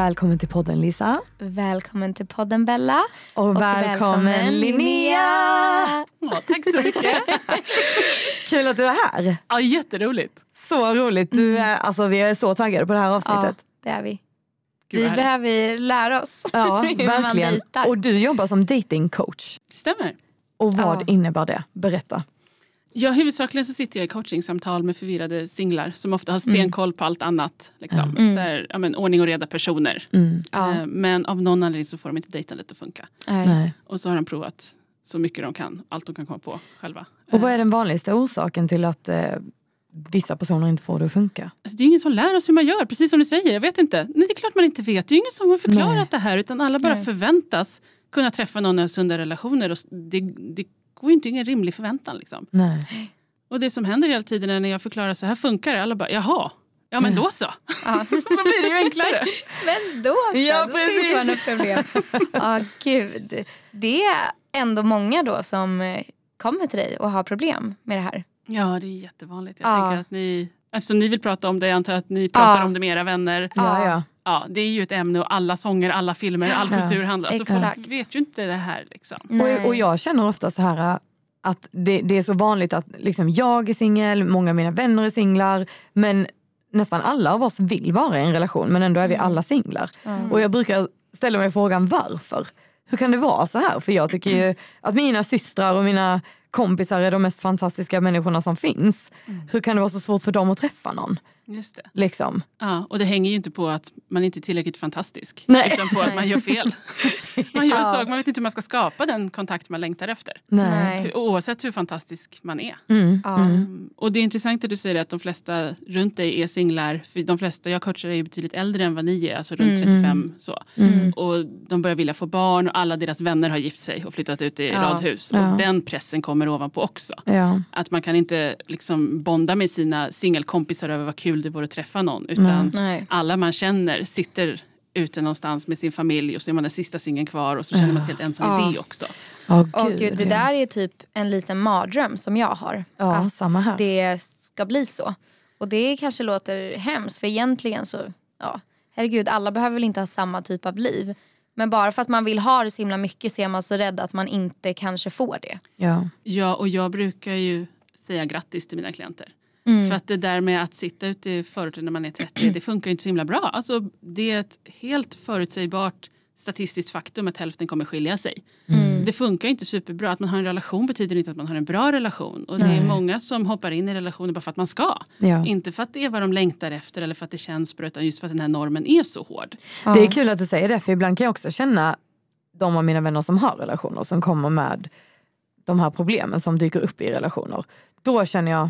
Välkommen till podden Lisa. Välkommen till podden Bella. Och, och välkommen, välkommen Linnea. Ja, tack så mycket. Kul att du är här. Ja, jätteroligt. Så roligt. Du är, alltså, vi är så taggade på det här avsnittet. Ja, det är vi. Gud, vi behöver lära oss ja, verkligen. Och du jobbar som datingcoach. Stämmer. Och vad ja. innebär det? Berätta. Ja, huvudsakligen så sitter jag i coachingsamtal med förvirrade singlar som ofta har stenkoll på allt annat. Liksom. Mm. Så här, ja, men, ordning och reda personer. Mm. Ja. Eh, men av någon anledning så får de inte dejtandet att funka. Nej. Och så har de provat så mycket de kan, allt de kan komma på själva. Och vad är den vanligaste orsaken till att eh, vissa personer inte får det att funka? Alltså, det är ingen som lär oss hur man gör, precis som du säger. Jag vet inte. Nej, det är klart man inte vet. Det är ingen som har förklarat Nej. det här utan alla bara Nej. förväntas kunna träffa någon i sunda relationer. Och det, det går inte ingen rimlig förväntan. Liksom. Nej. Och det som händer hela tiden är när jag förklarar så här funkar det, alla bara jaha. Ja men då så. Ja. så blir det ju enklare. men då så. Ja, då precis. Då något problem. Ja gud. Det är ändå många då som eh, kommer till dig och har problem med det här. Ja det är jättevanligt. Jag ja. tänker att ni, eftersom ni vill prata om det, jag antar att ni pratar ja. om det med era vänner. Ja, ja. Ja, det är ju ett ämne och alla sånger, alla filmer, all kultur handlar. Så folk vet ju inte det här. Liksom. Och, och jag känner ofta så här att det, det är så vanligt att liksom jag är singel, många av mina vänner är singlar men nästan alla av oss vill vara i en relation men ändå är vi mm. alla singlar. Mm. Och jag brukar ställa mig frågan varför? Hur kan det vara så här? För jag tycker ju att mina systrar och mina kompisar är de mest fantastiska människorna som finns. Mm. Hur kan det vara så svårt för dem att träffa någon? Just det. Liksom. Ja, och det hänger ju inte på att man inte är tillräckligt fantastisk. Nej. Utan på att man gör fel. man gör ja. sak, man vet inte hur man ska skapa den kontakt man längtar efter. Nej. Oavsett hur fantastisk man är. Mm. Ja. Mm. Och det är intressant att du säger att de flesta runt dig är singlar. För de flesta jag coachar är betydligt äldre än vad ni är, alltså runt mm. 35. Så. Mm. Och de börjar vilja få barn och alla deras vänner har gift sig och flyttat ut i ja. radhus. Och den pressen kommer ovanpå också. Att man kan inte liksom bonda med sina singelkompisar över vad kul det vore att träffa någon. Utan Nej. alla man känner sitter ute någonstans med sin familj och så är man den sista singeln kvar och så känner man sig helt ensam ja. i det också. Oh, gud, och gud, det där är typ en liten mardröm som jag har. Ja, att samma här. det ska bli så. Och det kanske låter hemskt för egentligen så, ja, herregud alla behöver väl inte ha samma typ av liv. Men bara för att man vill ha det så himla mycket så är man så rädd att man inte kanske får det. Ja, ja och jag brukar ju säga grattis till mina klienter. Mm. För att det där med att sitta ute i förorten när man är 30, det funkar inte så himla bra. Alltså, det är ett helt förutsägbart statistiskt faktum att hälften kommer skilja sig. Mm. Det funkar inte superbra. Att man har en relation betyder inte att man har en bra relation. Och Nej. det är många som hoppar in i relationer bara för att man ska. Ja. Inte för att det är vad de längtar efter eller för att det känns bra utan just för att den här normen är så hård. Ja. Det är kul att du säger det för ibland kan jag också känna de av mina vänner som har relationer som kommer med de här problemen som dyker upp i relationer. Då känner jag,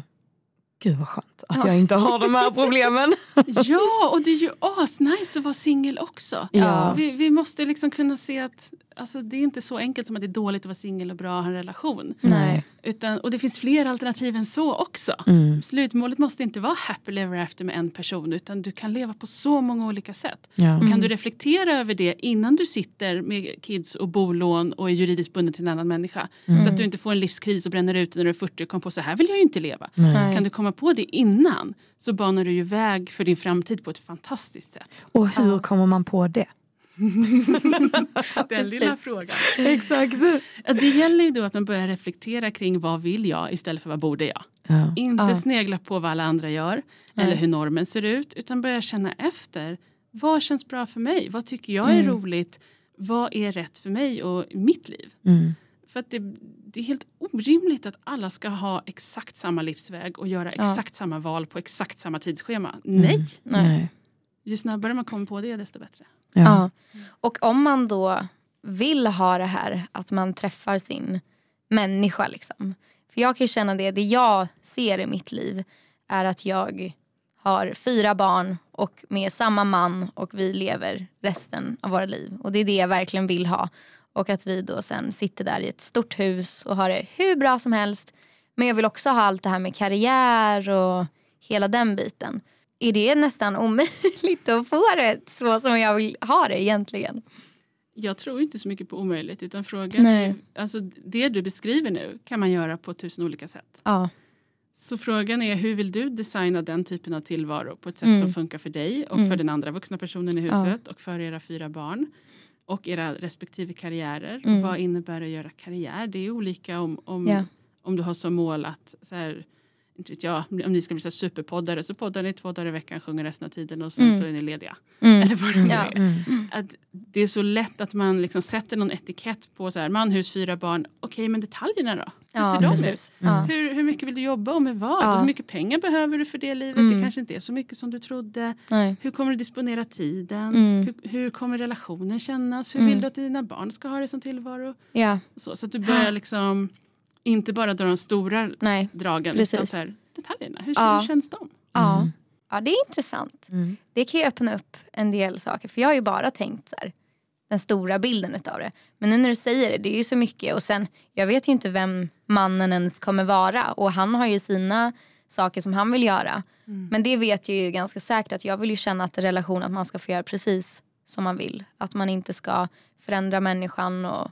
gud vad skönt att ja. jag inte har de här problemen. ja, och det är ju asnice att vara singel också. Ja. Vi, vi måste liksom kunna se att alltså, det är inte så enkelt som att det är dåligt att vara singel och bra att ha en relation. Nej. Utan, och det finns fler alternativ än så också. Mm. Slutmålet måste inte vara happy ever after med en person utan du kan leva på så många olika sätt. Ja. Kan mm. du reflektera över det innan du sitter med kids och bolån och är juridiskt bunden till en annan människa. Mm. Så att du inte får en livskris och bränner ut när du är 40 och kommer på så här vill jag ju inte leva. Nej. Kan du komma på det innan så banar du ju väg för din framtid på ett fantastiskt sätt. Och hur kommer man på det? Den lilla frågan. Exakt. Det gäller ju då att man börjar reflektera kring vad vill jag istället för vad borde jag. Ja. Inte ja. snegla på vad alla andra gör Nej. eller hur normen ser ut utan börja känna efter. Vad känns bra för mig? Vad tycker jag är mm. roligt? Vad är rätt för mig och mitt liv? Mm. För att det, det, är helt orimligt att alla ska ha exakt samma livsväg och göra ja. exakt samma val på exakt samma tidsschema. Mm. Nej. Ju snabbare man kommer på det desto bättre. Ja. ja. Och om man då vill ha det här att man träffar sin människa. Liksom. För jag kan känna det, det jag ser i mitt liv är att jag har fyra barn och med samma man och vi lever resten av våra liv. Och det är det jag verkligen vill ha. Och att vi då sen sitter där i ett stort hus och har det hur bra som helst. Men jag vill också ha allt det här med karriär och hela den biten är det nästan omöjligt att få det så som jag vill ha det egentligen? Jag tror inte så mycket på omöjligt utan frågan Nej. är, alltså det du beskriver nu kan man göra på tusen olika sätt. Ja. Så frågan är hur vill du designa den typen av tillvaro på ett sätt Mm. som funkar för dig och Mm. för den andra vuxna personen i huset och för era fyra barn och era respektive karriärer. Mm. Vad innebär det att göra karriär? Det är olika om, om, Ja. om du har som mål att så här, inte vet jag, om ni ska bli så superpoddare så poddar ni två dagar i veckan, sjunger resten av tiden och sen Mm. så är ni lediga. Mm. Eller vad det nu är. Mm. Att det är så lätt att man liksom sätter någon etikett på så här, man, hus, fyra barn. Okej, men detaljerna då? Hur Ja, ser de ut? precis. Ja. Hur, hur mycket vill du jobba och med vad? Ja. Hur mycket pengar behöver du för det livet? Mm. Det kanske inte är så mycket som du trodde. Nej. Hur kommer du disponera tiden? Mm. Hur, hur kommer relationen kännas? Hur Mm. vill du att dina barn ska ha det som tillvaro? Ja, Så, så att du börjar liksom inte bara dra de stora nej. dragen Precis. utan så här, detaljerna. Hur, Ja. hur känns de? Ja. ja, det är intressant. Mm. Det kan ju öppna upp en del saker. För jag har ju bara tänkt så här, den stora bilden utav det. Men nu när du säger det, det är ju så mycket. Och sen, jag vet ju inte vem mannen ens kommer vara. Och han har ju sina saker som han vill göra. Men det vet jag ju ganska säkert att jag vill ju känna att relation att man ska få göra precis som man vill. Att man inte ska förändra människan och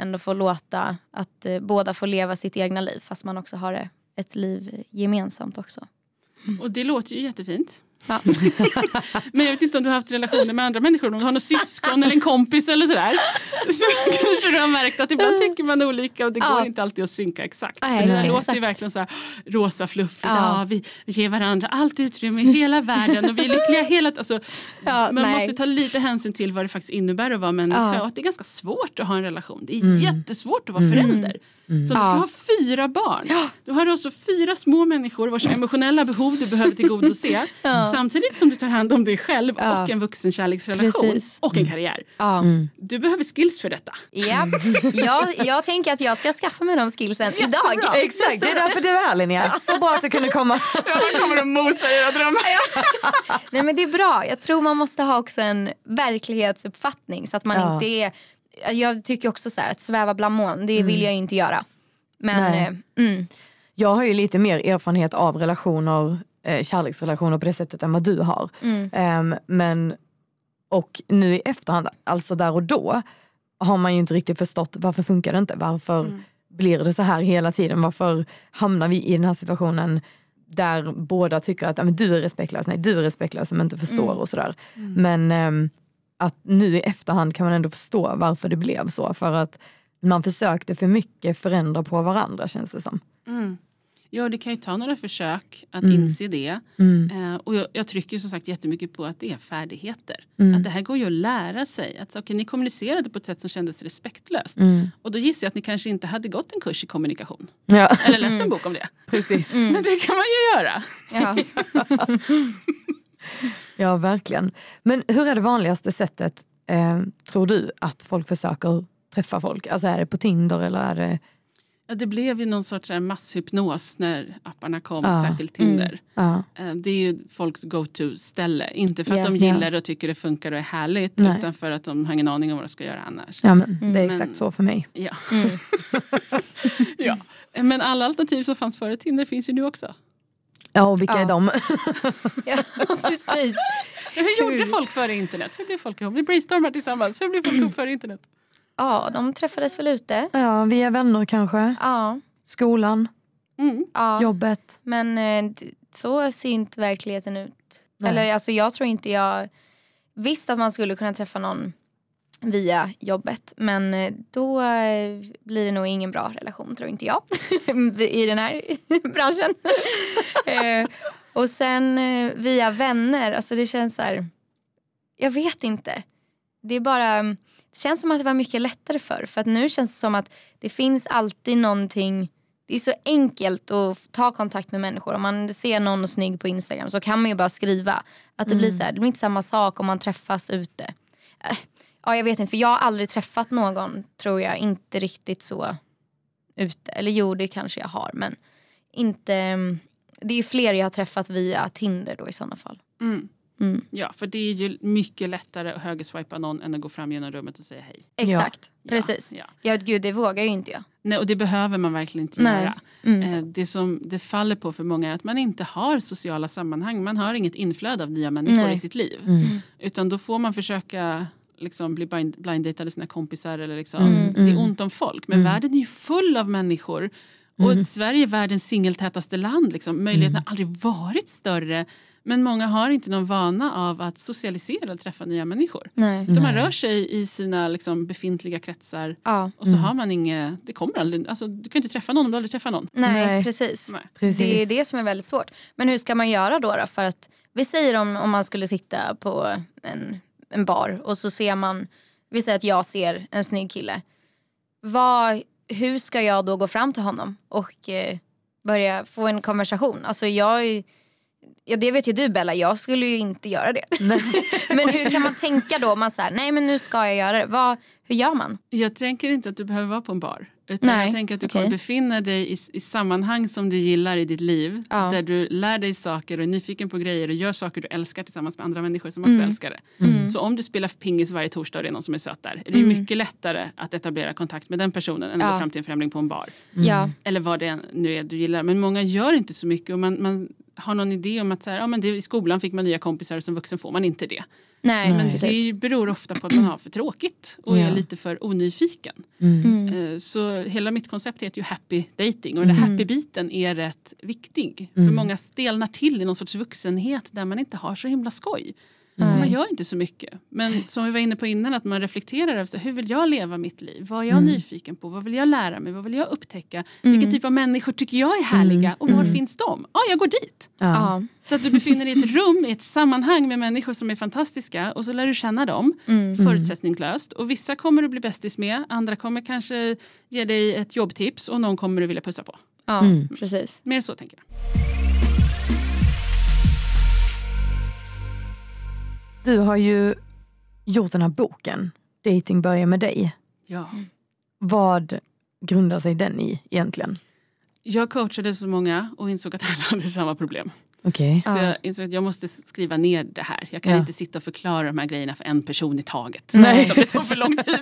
ändå få låta att eh, båda får leva sitt egna liv fast man också har ett liv gemensamt också. Och det låter ju jättefint. Ja. Men jag vet inte om du har haft relationer med andra människor, om du har någon syskon eller en kompis eller sådär. Så kanske du har märkt att ibland tycker man olika och det Ja. går inte alltid att synka exakt. Nej, För det nej, låter ju exakt. verkligen så här rosa fluffigt. Ja. Ja. vi, ger varandra allt utrymme i hela världen och vi är lyckliga hela alltså, Ja, Man nej. måste ta lite hänsyn till vad det faktiskt innebär att vara människa Ja. och att det är ganska svårt att ha en relation. Det är jättesvårt att vara förälder. Så om du ska Ja. ha fyra barn, du har alltså fyra små människor vars emotionella behov du behöver tillgodose. Samtidigt som du tar hand om dig själv Ja. och en vuxen kärleksrelation Precis. och en karriär. Ja. Du behöver skills för detta. Ja. Jag, jag tänker att jag ska skaffa mig de skillsen idag. Exakt, det är därför du är här Linnea. Så bra att du kunde komma. Jag kommer att mosa era drömmar. Nej, men det är bra. Jag tror man måste ha också en verklighetsuppfattning så att man Ja. inte är... Jag tycker också så här, att sväva bland moln, det vill jag ju inte göra. Men eh, mm, Jag har ju lite mer erfarenhet av relationer, eh, kärleksrelationer på det sättet än vad du har. Mm. Ehm, men, och nu i efterhand, alltså där och då, har man ju inte riktigt förstått varför funkar det inte? Varför blir det så här hela tiden? Varför hamnar vi i den här situationen där båda tycker att "Ja, men du är respektlös, nej du är respektlös som inte förstår och sådär. Men ehm, att nu i efterhand kan man ändå förstå varför det blev så. För att man försökte för mycket förändra på varandra känns det som. Mm. Ja, det kan ju ta några försök att Mm. inse det. Mm. Eh, och jag, jag trycker som sagt jättemycket på att det är färdigheter. Mm. Att det här går ju att lära sig. Att, okay, ni kommunicerade på ett sätt som kändes respektlöst. Mm. Och då gissar jag att ni kanske inte hade gått en kurs i kommunikation. Ja, Eller läst en bok om det. precis. Men det kan man ju göra. ja. Ja, verkligen. Men hur är det vanligaste sättet, eh, tror du, att folk försöker träffa folk? Alltså är det på Tinder eller är det... Ja, det blev ju någon sorts här masshypnos när apparna kom, Ja. särskilt Tinder. Ja, Eh, Det är ju folks go-to-ställe. Inte för att Ja. de gillar det och tycker det funkar och är härligt. Nej. Utan för att de har ingen aning om vad de ska göra annars. ja men det är Men- exakt så för mig. Ja. Mm. ja. Men alla alternativ som fanns före Tinder finns ju nu också. Ja, och vilka Ja. är de? ja, precis. Hur gjorde folk före internet? Hur blev folk ihop? Vi brainstormar tillsammans. Hur blev folk ihop före internet? Ja, de träffades väl ute. ja, vi är vänner kanske. Ja, Skolan, Mm. ja. jobbet. men eh, så ser inte verkligheten ut. Nej. Eller alltså jag tror inte jag... Visst att man skulle kunna träffa någon via jobbet men eh, då eh, blir det nog ingen bra relation tror inte jag i den här branschen. eh, och sen via vänner, alltså det känns så här... Jag vet inte. Det är bara... Det känns som att det var mycket lättare förr för att nu känns det som att det finns alltid någonting det är så enkelt att ta kontakt med människor. Om man ser någon snygg på Instagram så kan man ju bara skriva. Att det blir så här, det blir inte samma sak om man träffas ute. Ja, jag vet inte, för jag har aldrig träffat någon, tror jag, inte riktigt så ute. Eller jo, det kanske jag har, men inte... mm, Det är ju fler jag har träffat via Tinder då i sådana fall. Mm. Mm. Ja, för det är ju mycket lättare att högerswipa någon än att gå fram genom rummet och säga hej. Exakt, Ja, precis. Ja. Ja, gud, det vågar ju inte jag. Nej, och det behöver man verkligen inte Nej. göra. Mm. Eh, Det som det faller på för många är att man inte har sociala sammanhang. Man har inget inflöde av nya människor Nej. i sitt liv. Mm. Utan då får man försöka liksom bli blind, blinddatade sina kompisar. Eller liksom. Mm, Det är mm. ont om folk. Men Mm. världen är ju full av människor. Och Sverige är världens singeltätaste land. Liksom. Möjligheterna har aldrig varit större. Men många har inte någon vana av att socialisera och träffa nya människor. Nej. Utan man rör sig i sina liksom, befintliga kretsar Ja. och så har man inget, det kommer aldrig, alltså, du kan inte träffa någon om du aldrig träffar någon. Nej, Nej. precis. Nej. Precis. Det är det som är väldigt svårt. Men hur ska man göra då? då? För att, vi säger om, om man skulle sitta på en, en bar och så ser man, vi säger att jag ser en snygg kille. Vad, hur ska jag då gå fram till honom och eh, börja få en konversation? Alltså jag, är- ja, det vet ju du Bella, jag skulle ju inte göra det. men hur kan man tänka då? om Man säger nej men nu ska jag göra det. Vad, hur gör man? Jag tänker inte att du behöver vara på en bar. Utan Nej, jag tänker att du okej. kommer befinna dig i, i sammanhang som du gillar i ditt liv. Ja. Där du lär dig saker och är nyfiken på grejer och gör saker du älskar tillsammans med andra människor som också Mm. älskar det. Så om du spelar pingis varje torsdag och det är någon som är söt där. Är det mycket lättare att etablera kontakt med den personen än att Mm. Ja. gå fram till en främling på en bar. Ja. Eller vad det nu är du gillar. Men många gör inte så mycket och man, man har någon idé om att så här, ja, men det, i skolan fick man nya kompisar och som vuxen får man inte det. Nej, Men precis. det beror ofta på att man har för tråkigt och Ja. är lite för onyfiken. Mm. Eh, Så hela mitt koncept heter ju happy dating och den här happy-biten är rätt viktig. För många stelnar till i någon sorts vuxenhet där man inte har så himla skoj. Man gör inte så mycket. Men som vi var inne på innan, att man reflekterar över så, hur vill jag leva mitt liv? Vad är jag nyfiken på? Vad vill jag lära mig? Vad vill jag upptäcka? Vilken typ av människor tycker jag är härliga? Och var finns de? Ja, jag går dit. Ja. Så att du befinner dig i ett rum, i ett sammanhang med människor som är fantastiska och så lär du känna dem förutsättningslöst. Och vissa kommer du bli bästis med, andra kommer kanske ge dig ett jobbtips och någon kommer du vilja pussa på. Ja, precis. Mer så tänker jag. Du har ju gjort den här boken, Dating börjar med dig. Ja. Vad grundar sig den i egentligen? Jag coachade så många och insåg att alla hade samma problem. Okej. Så jag insåg att jag måste skriva ner det här. Jag kan Ja. inte sitta och förklara de här grejerna för en person i taget. Nej. Som det tar för lång tid.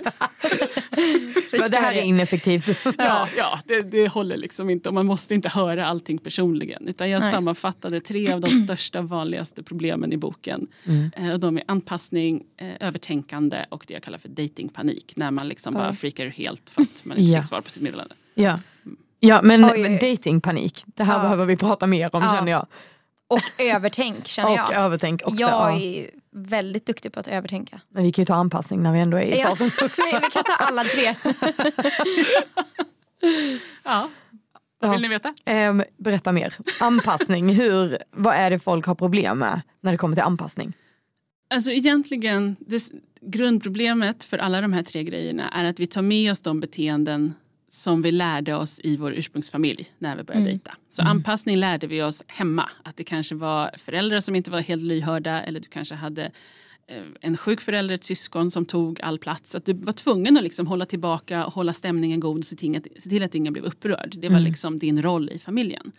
Det här är ineffektivt. Ja, ja det, det håller liksom inte och man måste inte höra allting personligen. Utan jag Nej. sammanfattade tre av de största vanligaste problemen i boken. Eh, och de är anpassning, eh, övertänkande och det jag kallar för datingpanik. När man liksom bara freakar helt för att man inte Ja. fick svar på sitt meddelande. Ja. Ja men oj. datingpanik, det här Ja. behöver vi prata mer om Ja. känner jag. Och övertänk känner Och jag. övertänk också. jag ja. är väldigt duktig på att övertänka. Men vi kan ju ta anpassning när vi ändå är i Ja. fasen. Vi kan ta alla tre. Ja. Vad vill ni veta? Ehm, berätta mer. Anpassning, hur, vad är det folk har problem med när det kommer till anpassning? Alltså egentligen, det, grundproblemet för alla de här tre grejerna är att vi tar med oss de beteenden som vi lärde oss i vår ursprungsfamilj när vi började dejta. Så anpassning lärde vi oss hemma. Att det kanske var föräldrar som inte var helt lyhörda eller du kanske hade eh, en sjuk förälder, ett syskon som tog all plats. Att du var tvungen att liksom hålla tillbaka och hålla stämningen god och se till att, se till att ingen blev upprörd. Det var liksom din roll i familjen.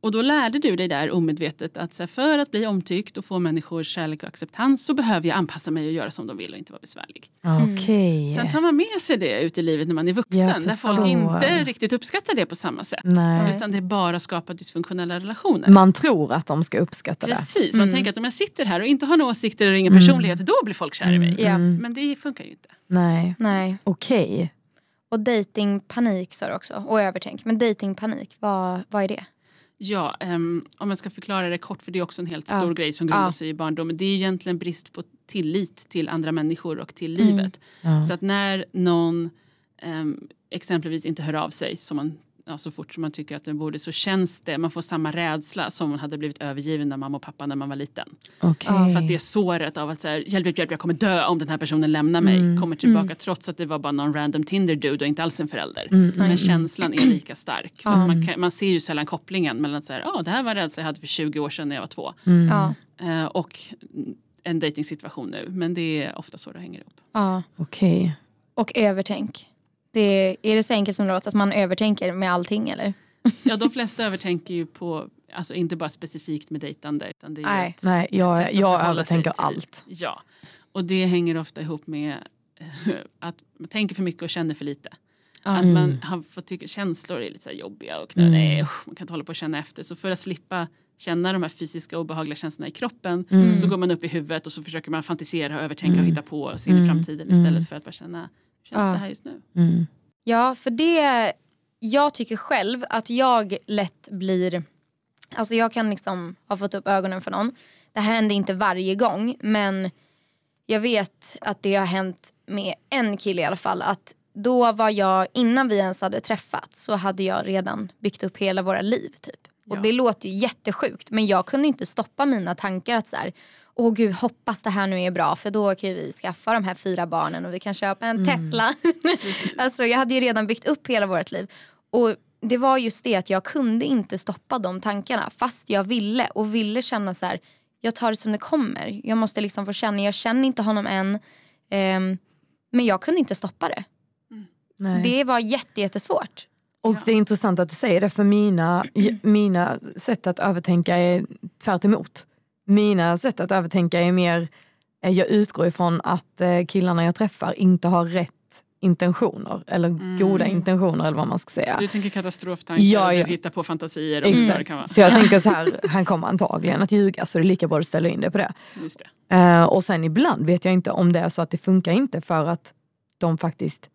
Och då lärde du dig där omedvetet att här, för att bli omtyckt och få människors kärlek och acceptans så behöver jag anpassa mig och göra som de vill och inte vara besvärlig. Okej. Sen tar man med sig det ut i livet när man är vuxen. Där folk inte riktigt uppskattar det på samma sätt. Nej. Utan det bara skapar dysfunktionella relationer. Man tror att de ska uppskatta det. Precis, man tänker att om jag sitter här och inte har några åsikter eller ingen personlighet då blir folk kär i mig. Ja. Men det funkar ju inte. Nej, Nej. okej. Och datingpanik sa du också. Och övertänk. Men datingpanik, vad, vad är det? Ja, ehm, om jag ska förklara det kort för det är också en helt Ja. stor grej som grundar Ja. sig i barndomen. Det är egentligen brist på tillit till andra människor och till Mm. livet. Så att när någon ehm, exempelvis inte hör av sig som man, ja, så fort som man tycker att den borde så känns det, man får samma rädsla som man hade blivit övergiven av mamma och pappa när man var liten. Okej. För att det är såret av att så här, hjälp, hjälp, jag kommer dö om den här personen lämnar mig. Mm. Kommer tillbaka trots att det var bara någon random Tinder-dude och inte alls en förälder. Mm, Men känslan är lika stark. Fast man, kan, man ser ju sällan kopplingen mellan att så här, oh, det här var rädsla jag hade för 20 år sedan när jag var två. Mm. Ja. Eh, och en dejtingsituation nu. Men det är ofta så det hänger ihop. ja. Okej. Och övertänk. Det är, det så enkelt som det låter att man övertänker med allting eller? Ja, de flesta övertänker ju på, alltså inte bara specifikt med dejtande. Utan det är Nej. ett- Nej, ett jag, att jag övertänker allt. Ja, och det hänger ofta ihop med att man tänker för mycket och känner för lite. Att Mm. man har fått tycka känslor är lite så jobbiga och nej, usch, man kan inte hålla på och känna efter. Så för att slippa känna de här fysiska obehagliga känslorna i kroppen Mm. så går man upp i huvudet och så försöker man fantisera och övertänka och hitta på och se in i framtiden istället för att bara känna känns Ja. det här just nu? Mm. Ja, för det jag tycker själv att jag lätt blir, alltså jag kan liksom ha fått upp ögonen för någon. Det här händer inte varje gång men jag vet att det har hänt med en kille i alla fall. Att då var jag, innan vi ens hade träffats så hade jag redan byggt upp hela våra liv typ. Och Ja. det låter ju jättesjukt men jag kunde inte stoppa mina tankar att så här, åh gud hoppas det här nu är bra för då kan vi skaffa de här fyra barnen och vi kan köpa en Tesla. alltså jag hade ju redan byggt upp hela vårt liv. Och det var just det att jag kunde inte stoppa de tankarna fast jag ville och ville känna så här, jag tar det som det kommer. Jag måste liksom få känna, jag känner inte honom än. ehm, men jag kunde inte stoppa det. Nej. Det var jätte, jättesvårt. Och det är intressant att du säger det för mina, mina sätt att övertänka är tvärt emot. Mina sätt att övertänka är mer, eh, jag utgår ifrån att eh, killarna jag träffar inte har rätt intentioner eller goda intentioner eller vad man ska Så säga. du tänker katastroftankar Ja, och ja. du hittar på fantasier om vad det kan vara. Exakt. Så jag tänker så här, han kommer antagligen att ljuga så det är lika bra att ställa in det på det. Just det. Eh, och sen ibland vet jag inte om det är så att det funkar inte för att de faktiskt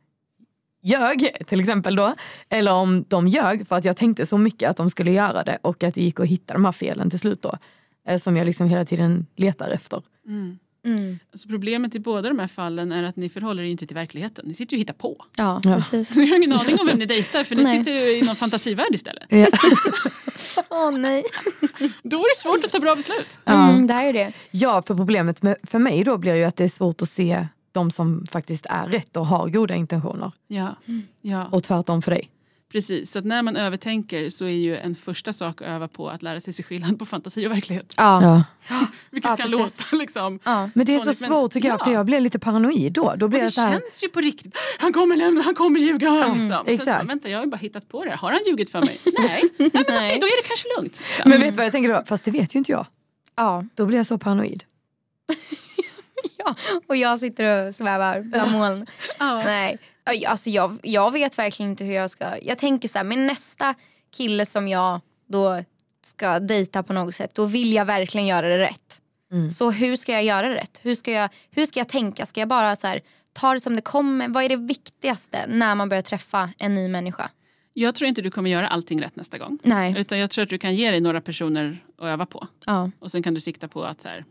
ljög till exempel då. Eller om de ljög för att jag tänkte så mycket att de skulle göra det och att det gick att hitta de här felen till slut då. Eh, som jag liksom hela tiden letar efter. Mm. Alltså problemet i båda de här fallen är att ni förhåller er inte till verkligheten. Ni sitter ju och hittar på. Ja, Ja. precis. Ni har ingen aning om vem ni dejtar för ni Nej. sitter i någon fantasivärld istället. Ja. Åh nej. Då är det svårt att ta bra beslut. Mm, det här är det. ja, för problemet med, för mig då blir ju att det är svårt att se de som faktiskt är rätt och har goda intentioner. Ja, ja Och tvärtom för dig. Precis. Så att när man övertänker så är ju en första sak att öva på att lära sig se skillnad på fantasi och verklighet. Ja. Ja. Vilket Ja, kan precis. låta liksom... Ja. Men det är så svårt tycker jag för Ja. jag blir lite paranoid då. Då blir Och det så här, känns ju på riktigt. Han kommer lämna, han kommer ljuga. liksom. Sen så, exakt. bara, vänta, jag har ju bara hittat på det. Har han ljugit för mig? Nej, Nej men okej, Nej. då är det kanske lugnt. Så. men vet du vad jag tänker då? Fast det vet ju inte jag. ja. Då blir jag så paranoid. ja. Och jag sitter och svävar bland moln. Ja. Nej, alltså jag, jag vet verkligen inte hur jag ska... Jag tänker så här, men nästa kille som jag då ska dejta på något sätt, då vill jag verkligen göra det rätt. Mm. Så hur ska jag göra det rätt? Hur ska jag, hur ska jag tänka? Ska jag bara så här, ta det som det kommer? Vad är det viktigaste när man börjar träffa en ny människa? Jag tror inte du kommer göra allting rätt nästa gång. Nej. Utan jag tror att du kan ge dig några personer att öva på. Ja. Och sen kan du sikta på att så här,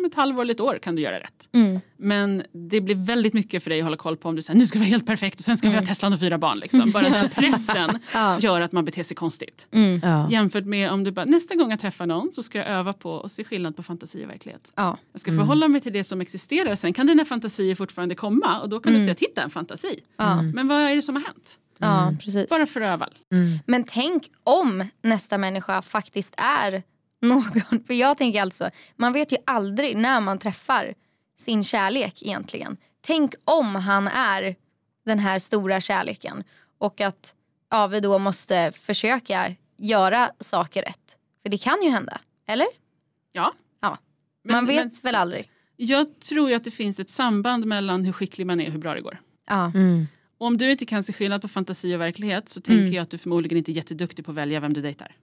om ett halvår eller ett år kan du göra rätt. Mm. Men det blir väldigt mycket för dig att hålla koll på om du säger nu ska vi vara helt perfekt och sen ska vi ha Teslan och fyra barn. Liksom. Bara den pressen Mm. Ja. gör att man beter sig konstigt. Mm. Ja. Jämfört med om du bara nästa gång jag träffar någon så ska jag öva på att se skillnad på fantasi och verklighet. Ja. Jag ska förhålla mig till det som existerar. Sen kan dina fantasier fortfarande komma och då kan du säga att hitta en fantasi. Ja. Men vad är det som har hänt? ja, precis. Bara för öva. Men tänk om nästa människa faktiskt är någon. För jag tänker alltså, man vet ju aldrig när man träffar sin kärlek egentligen. Tänk om han är den här stora kärleken och att ja, vi då måste försöka göra saker rätt. För det kan ju hända, eller? Ja. Ja. Men- man vet men- väl aldrig. Jag tror ju att det finns ett samband mellan hur skicklig man är och hur bra det går. Ja. Mm. Om du inte kan se skillnad på fantasi och verklighet så tänker Mm. jag att du förmodligen inte är jätteduktig på att välja vem du dejtar.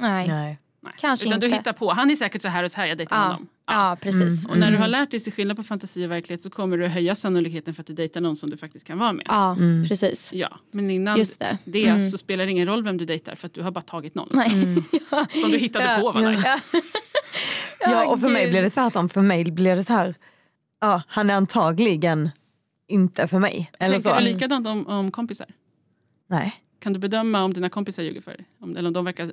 Nej. Nej. Nej. Kanske Utan du inte. hittar på, han är säkert så här och så här, jag dejtar Ja. honom. Ja, precis. Och när du har lärt dig se skillnad på fantasi och verklighet så kommer du höja sannolikheten för att du dejtar någon som du faktiskt kan vara med. Ja, precis. Ja, men innan Just det. det Mm. så spelar det ingen roll vem du dejtar för att du har bara tagit någon. Nej. Som du hittade Ja. på var Ja. nice. Ja, och för mig blir det tvärtom. För mig blir det så här, ja, han är antagligen inte för mig. Eller Tänker så. du likadant om, om kompisar? Nej, Kan du bedöma om dina kompisar ljuger för dig? Om, eller om de verkar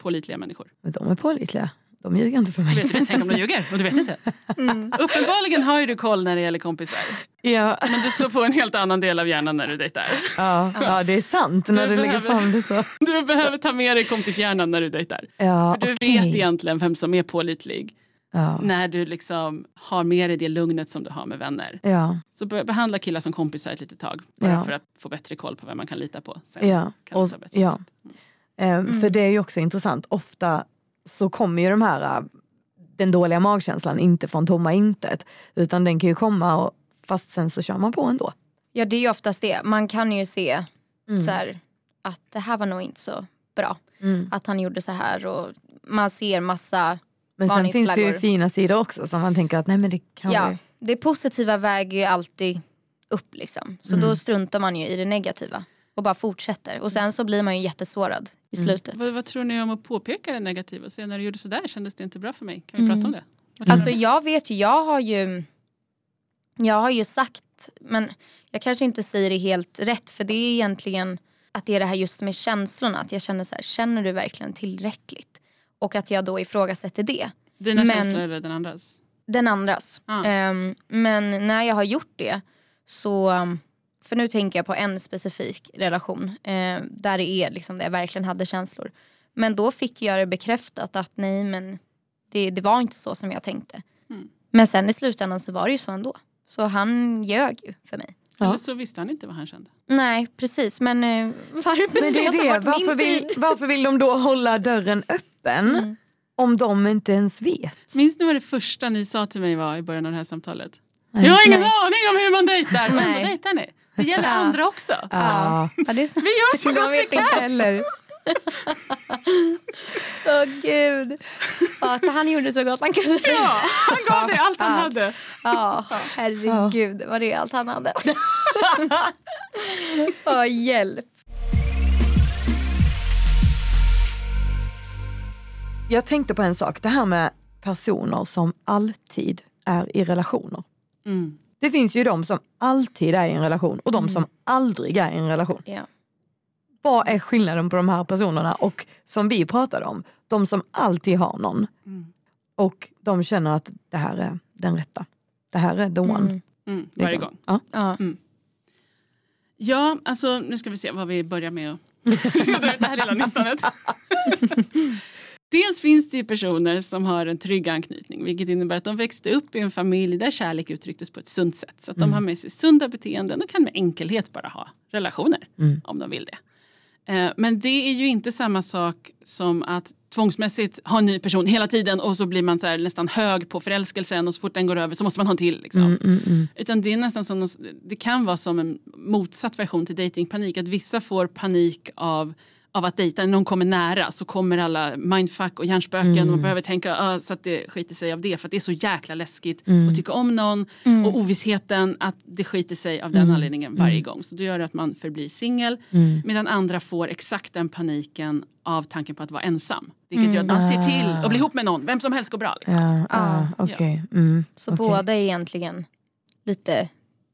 pålitliga människor? men de är pålitliga. De ljuger inte för mig. Vet du inte, tänk om de ljuger och du vet inte. Mm. Uppenbarligen har ju du koll när det gäller kompisar. Ja, Men du slår på en helt annan del av hjärnan när du dejtar. ja, ja, det är sant när du lägger behöver- fram det så. Du behöver ta med dig kompishjärnan när du dejtar. Ja, För du okej. vet egentligen vem som är pålitlig. Ja, När du liksom har med dig det lugnet som du har med vänner. ja, Så behandla killar som kompisar ett litet tag. Bara Ja. för att få bättre koll på vem man kan lita på. Sen ja. kan du Och, ta bättre ja. Eh, För det är ju också intressant. Ofta så kommer ju de här, eh, den dåliga magkänslan inte från tomma intet. Utan den kan ju komma och, fast sen så kör man på ändå. Ja det är ju oftast det. Man kan ju se Mm. så här, att det här var nog inte så bra. Mm. Att han gjorde så här och man ser massa, Men sen finns det ju fina sidor också som man tänker att nej men det kan ja vara det positiva väger ju alltid upp liksom. Så Mm. då struntar man ju i det negativa. och bara fortsätter. Och sen så blir man ju jättesårad i Mm. slutet. Vad, vad tror ni om att påpeka det negativa och säga när du gjorde sådär kändes det inte bra för mig? Kan vi prata om det? Alltså jag vet ju, jag har ju jag har ju sagt, men jag kanske inte säger det helt rätt för det är egentligen att det är det här just med känslorna. Att jag känner så här, känner du verkligen tillräckligt? Och att jag då ifrågasätter det. Dina men- känslor eller den andras? Den andras. Ah. Ehm, men när jag har gjort det så, för nu tänker jag på en specifik relation eh, där det är liksom där jag verkligen hade känslor. Men då fick jag det bekräftat att nej men det, det var inte så som jag tänkte. Mm. Men sen i slutändan så var det ju så ändå. Så han ljög ju för mig. Ja. Eller så visste han inte vad han kände. Nej precis men eh, varför Men det är det. Varför vill, varför vill de då hålla dörren öppen Mm. om de inte ens vet? Minns ni vad det första ni sa till mig var i början av det här samtalet? Jag har ingen Nej. aning om hur man dejtar. Nej. ändå dejtar ni. Det gäller andra också. Ja. Ja, det är så... Vi gör så gott vi kan. Åh gud. Ja, så han gjorde så gott han kunde. Ja, han gav dig allt han Ja. hade. Ja, herregud. Var det allt han hade? Åh, hjälp. Jag tänkte på en sak, det här med personer som alltid är i relationer. Mm. Det finns ju de som alltid är i en relation och de som aldrig är i en relation. Ja. Vad är skillnaden på de här personerna och som vi pratade om, de som alltid har någon Mm. och de känner att det här är den rätta. Det här är the one. Mm. Mm. Varje liksom. gång. Ja. Ja. Ja, alltså nu ska vi se vad vi börjar med att reda ut det här lilla nystanet. Dels finns det ju personer som har en trygg anknytning vilket innebär att de växte upp i en familj där kärlek uttrycktes på ett sunt sätt. Så att de har med sig sunda beteenden och kan med enkelhet bara ha relationer Mm. om de vill det. Eh, Men det är ju inte samma sak som att tvångsmässigt ha en ny person hela tiden och så blir man så här nästan hög på förälskelsen och så fort den går över så måste man ha en till. Liksom. Mm, mm, mm. Utan det är nästan som, det kan vara som en motsatt version till datingpanik. Att vissa får panik av, av att dejta. När någon kommer nära så kommer alla mindfuck och hjärnspöken. Och man behöver tänka ah, så att det skiter sig av det. För att det är så jäkla läskigt att tycka om någon. Och ovissheten att det skiter sig av den anledningen varje gång. Så det gör att man förblir singel. Medan andra får exakt den paniken av tanken på att vara ensam. Vilket gör att man ser till att bli ihop med någon. Vem som helst går bra. Liksom. Ja, Ja. ja, okej. Mm, Så okej. båda är egentligen lite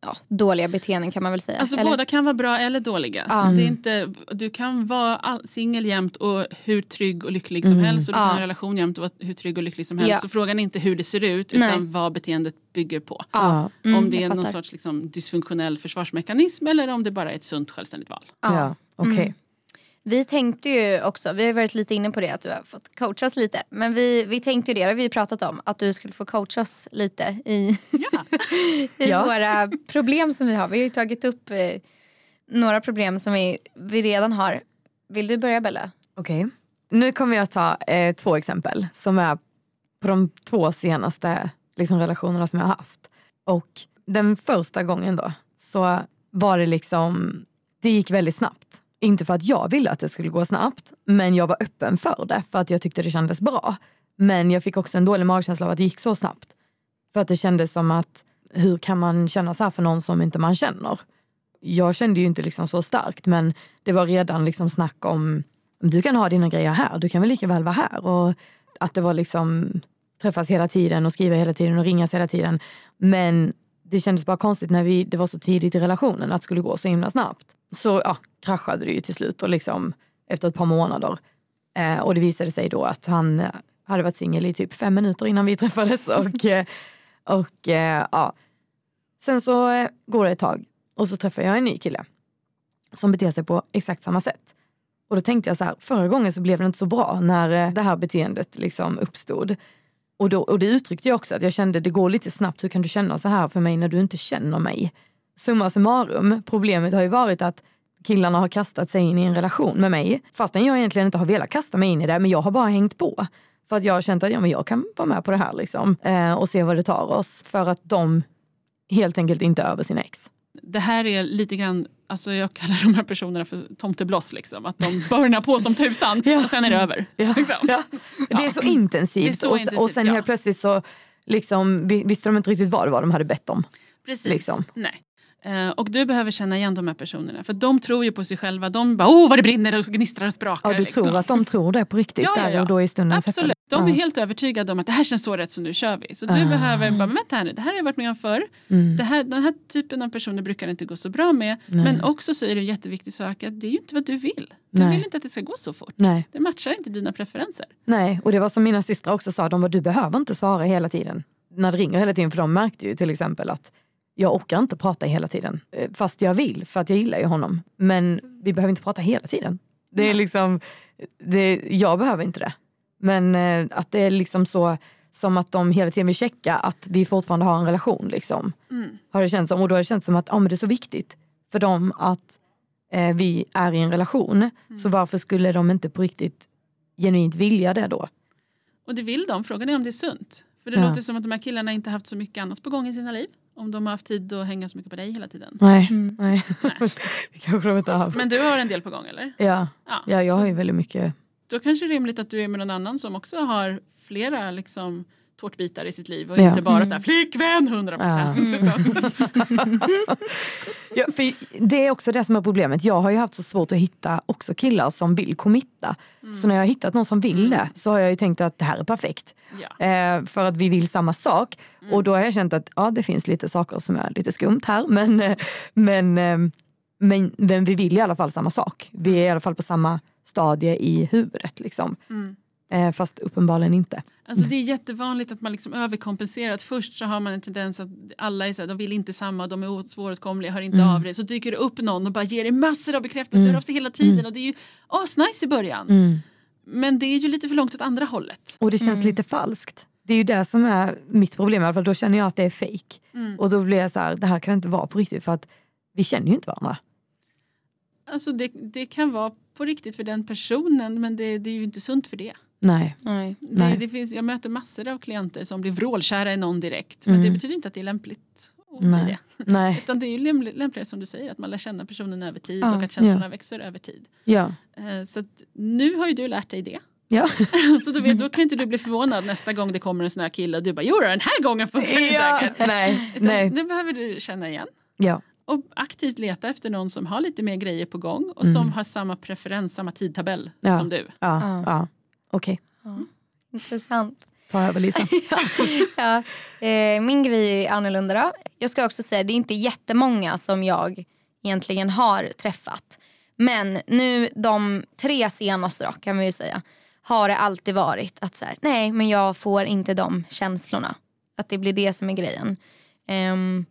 ja, dåliga beteenden kan man väl säga. Alltså Eller? båda kan vara bra eller dåliga. Ja. Det är inte, du kan vara singel jämt och hur trygg och lycklig som Mm. helst. Och du kan ha en relation jämt och vara hur trygg och lycklig som helst. Ja. Så frågan är inte hur det ser ut utan Nej. vad beteendet bygger på. Ja, Mm, om det är någon sorts liksom, dysfunktionell försvarsmekanism eller om det bara är ett sunt självständigt val. ja. okej. Mm. Vi tänkte ju också, vi har varit lite inne på det att du har fått coacha oss lite. Men vi, vi tänkte ju det, det har vi pratat om, att du skulle få coacha oss lite i, Ja. i Ja. våra problem som vi har. Vi har ju tagit upp eh, några problem som vi, vi redan har. Vill du börja Bella? Okej. Nu kommer jag ta eh, två exempel som är på de två senaste liksom, relationerna som jag har haft. Och den första gången då så var det liksom, det gick väldigt snabbt. Inte för att jag ville att det skulle gå snabbt, men jag var öppen för det för att jag tyckte det kändes bra. Men jag fick också en dålig magkänsla av att det gick så snabbt. För att det kändes som att, hur kan man känna så här för någon som inte man känner? Jag kände ju inte liksom så starkt men det var redan liksom snack om, du kan ha dina grejer här, du kan väl lika väl vara här. Och att det var liksom träffas hela tiden och skriva hela tiden och ringas hela tiden. Men det kändes bara konstigt när vi, det var så tidigt i relationen att det skulle gå så himla snabbt. Så ja, kraschade det ju till slut och liksom efter ett par månader. Eh, och det visade sig då att han eh, hade varit singel i typ fem minuter innan vi träffades. Och, eh, och eh, ja. Sen så eh, går det ett tag och så träffar jag en ny kille som beter sig på exakt samma sätt. Och då tänkte jag så här, förra gången så blev det inte så bra när eh, det här beteendet liksom uppstod. Och, då, och det uttryckte jag också att jag kände det går lite snabbt, hur kan du känna så här för mig när du inte känner mig? Summa summarum, problemet har ju varit att killarna har kastat sig in i en relation med mig fastän jag egentligen inte har velat kasta mig in i det men jag har bara hängt på. För att jag har känt att ja, men jag kan vara med på det här liksom, eh, och se vad det tar oss. För att de helt enkelt inte är över sina ex. Det här är lite grann, alltså jag kallar de här personerna för tomtebloss. Liksom. Att de burnar på som tusan Ja. och sen är det över. Ja. Liksom. Ja. Det är så intensivt, är så och, intensivt, och sen helt plötsligt så liksom, vi- visste de inte riktigt vad det var de hade bett om. Precis. Liksom. Nej. Eh, och du behöver känna igen de här personerna. För de tror ju på sig själva. De bara åh vad det brinner och gnistrar och sprakar. Ja, du liksom. tror att de tror det på riktigt Ja, ja, där ja. och då i stunden? Absolut. De är helt övertygade om att det här känns så rätt så nu kör vi. Så du Ah. behöver bara, men vänta här nu, det här har jag varit med om förr. Mm. Det här, den här typen av personer brukar det inte gå så bra med. Men också så är det en jätteviktig sak att det är ju inte vad du vill. Du Nej. vill inte att det ska gå så fort. Nej. Det matchar inte dina preferenser. Nej, och det var som mina systrar också sa, de bara, du behöver inte svara hela tiden. När det ringer hela tiden, för de märkte ju till exempel att jag orkar inte prata hela tiden. Eh, Fast jag vill, för att jag gillar ju honom. Men vi behöver inte prata hela tiden. Det är liksom, det, jag behöver inte det. Men eh, att det är liksom så som att de hela tiden vill checka att vi fortfarande har en relation. Liksom. Har det känts som, och då har det känts som att ah, men det är så viktigt för dem att eh, vi är i en relation. Så varför skulle de inte på riktigt genuint vilja det då? Och det vill de. Frågan är om det är sunt. För det Ja. låter som att de här killarna inte haft så mycket annat på gång i sina liv. Om de har haft tid att hänga så mycket på dig hela tiden. Nej, nej. det kanske de inte har haft. Men du har en del på gång eller? Ja, Ja, ja jag så har ju väldigt mycket. Då kanske det är rimligt att du är med någon annan som också har flera liksom, tårtbitar i sitt liv och Ja. inte bara så här, flickvän 100 procent. Ja, för det är också det som är problemet. Jag har ju haft så svårt att hitta också killar som vill committa. Så när jag har hittat någon som vill det så har jag ju tänkt att det här är perfekt. Ja. Eh, för att vi vill samma sak. Och då har jag känt att ja, det finns lite saker som är lite skumt här. Men, eh, men, eh, men, men vi vill i alla fall samma sak. Vi är i alla fall på samma stadie i huvudet. Liksom. Eh, fast uppenbarligen inte. Alltså det är jättevanligt att man liksom överkompenserar. Att först så har man en tendens att alla är så här, de vill inte samma, de är svåråtkomliga, hör inte av dig. Så dyker det upp någon och bara ger dig massor av bekräftelse mm. hela tiden. Och det är ju asnice i början. Men det är ju lite för långt åt andra hållet. Och det känns lite falskt. Det är ju det som är mitt problem i alla fall. Då känner jag att det är fake. Och då blir jag så här, det här kan inte vara på riktigt för att vi känner ju inte varandra. Alltså det, det kan vara på riktigt för den personen men det, det är ju inte sunt för det. Nej. Nej. det, Nej. det finns, jag möter massor av klienter som blir vrålkära i någon direkt. Men det betyder inte att det är lämpligt att Nej. det. Nej. Utan det är ju lämpl- lämpligare som du säger att man lär känna personen över tid Ja. och att känslorna växer över tid. Ja. Eh, Så att nu har ju du lärt dig det. Ja. Så då, vet, då kan inte du bli förvånad nästa gång det kommer en sån här kille och du bara jo den här gången funkar det ja. säkert. Nej. Utan Nej. Nu behöver du känna igen Ja. och aktivt leta efter någon som har lite mer grejer på gång och som har samma preferens, samma tidtabell Ja. som du. Ja. ja. Okej, Intressant. ta över Lisa. ja, eh, min grej är annorlunda då. Jag ska också säga det är inte jättemånga som jag egentligen har träffat. Men nu de tre senaste då, kan man ju säga har det alltid varit att så här, nej men jag får inte de känslorna. Att det blir det som är grejen. Ehm,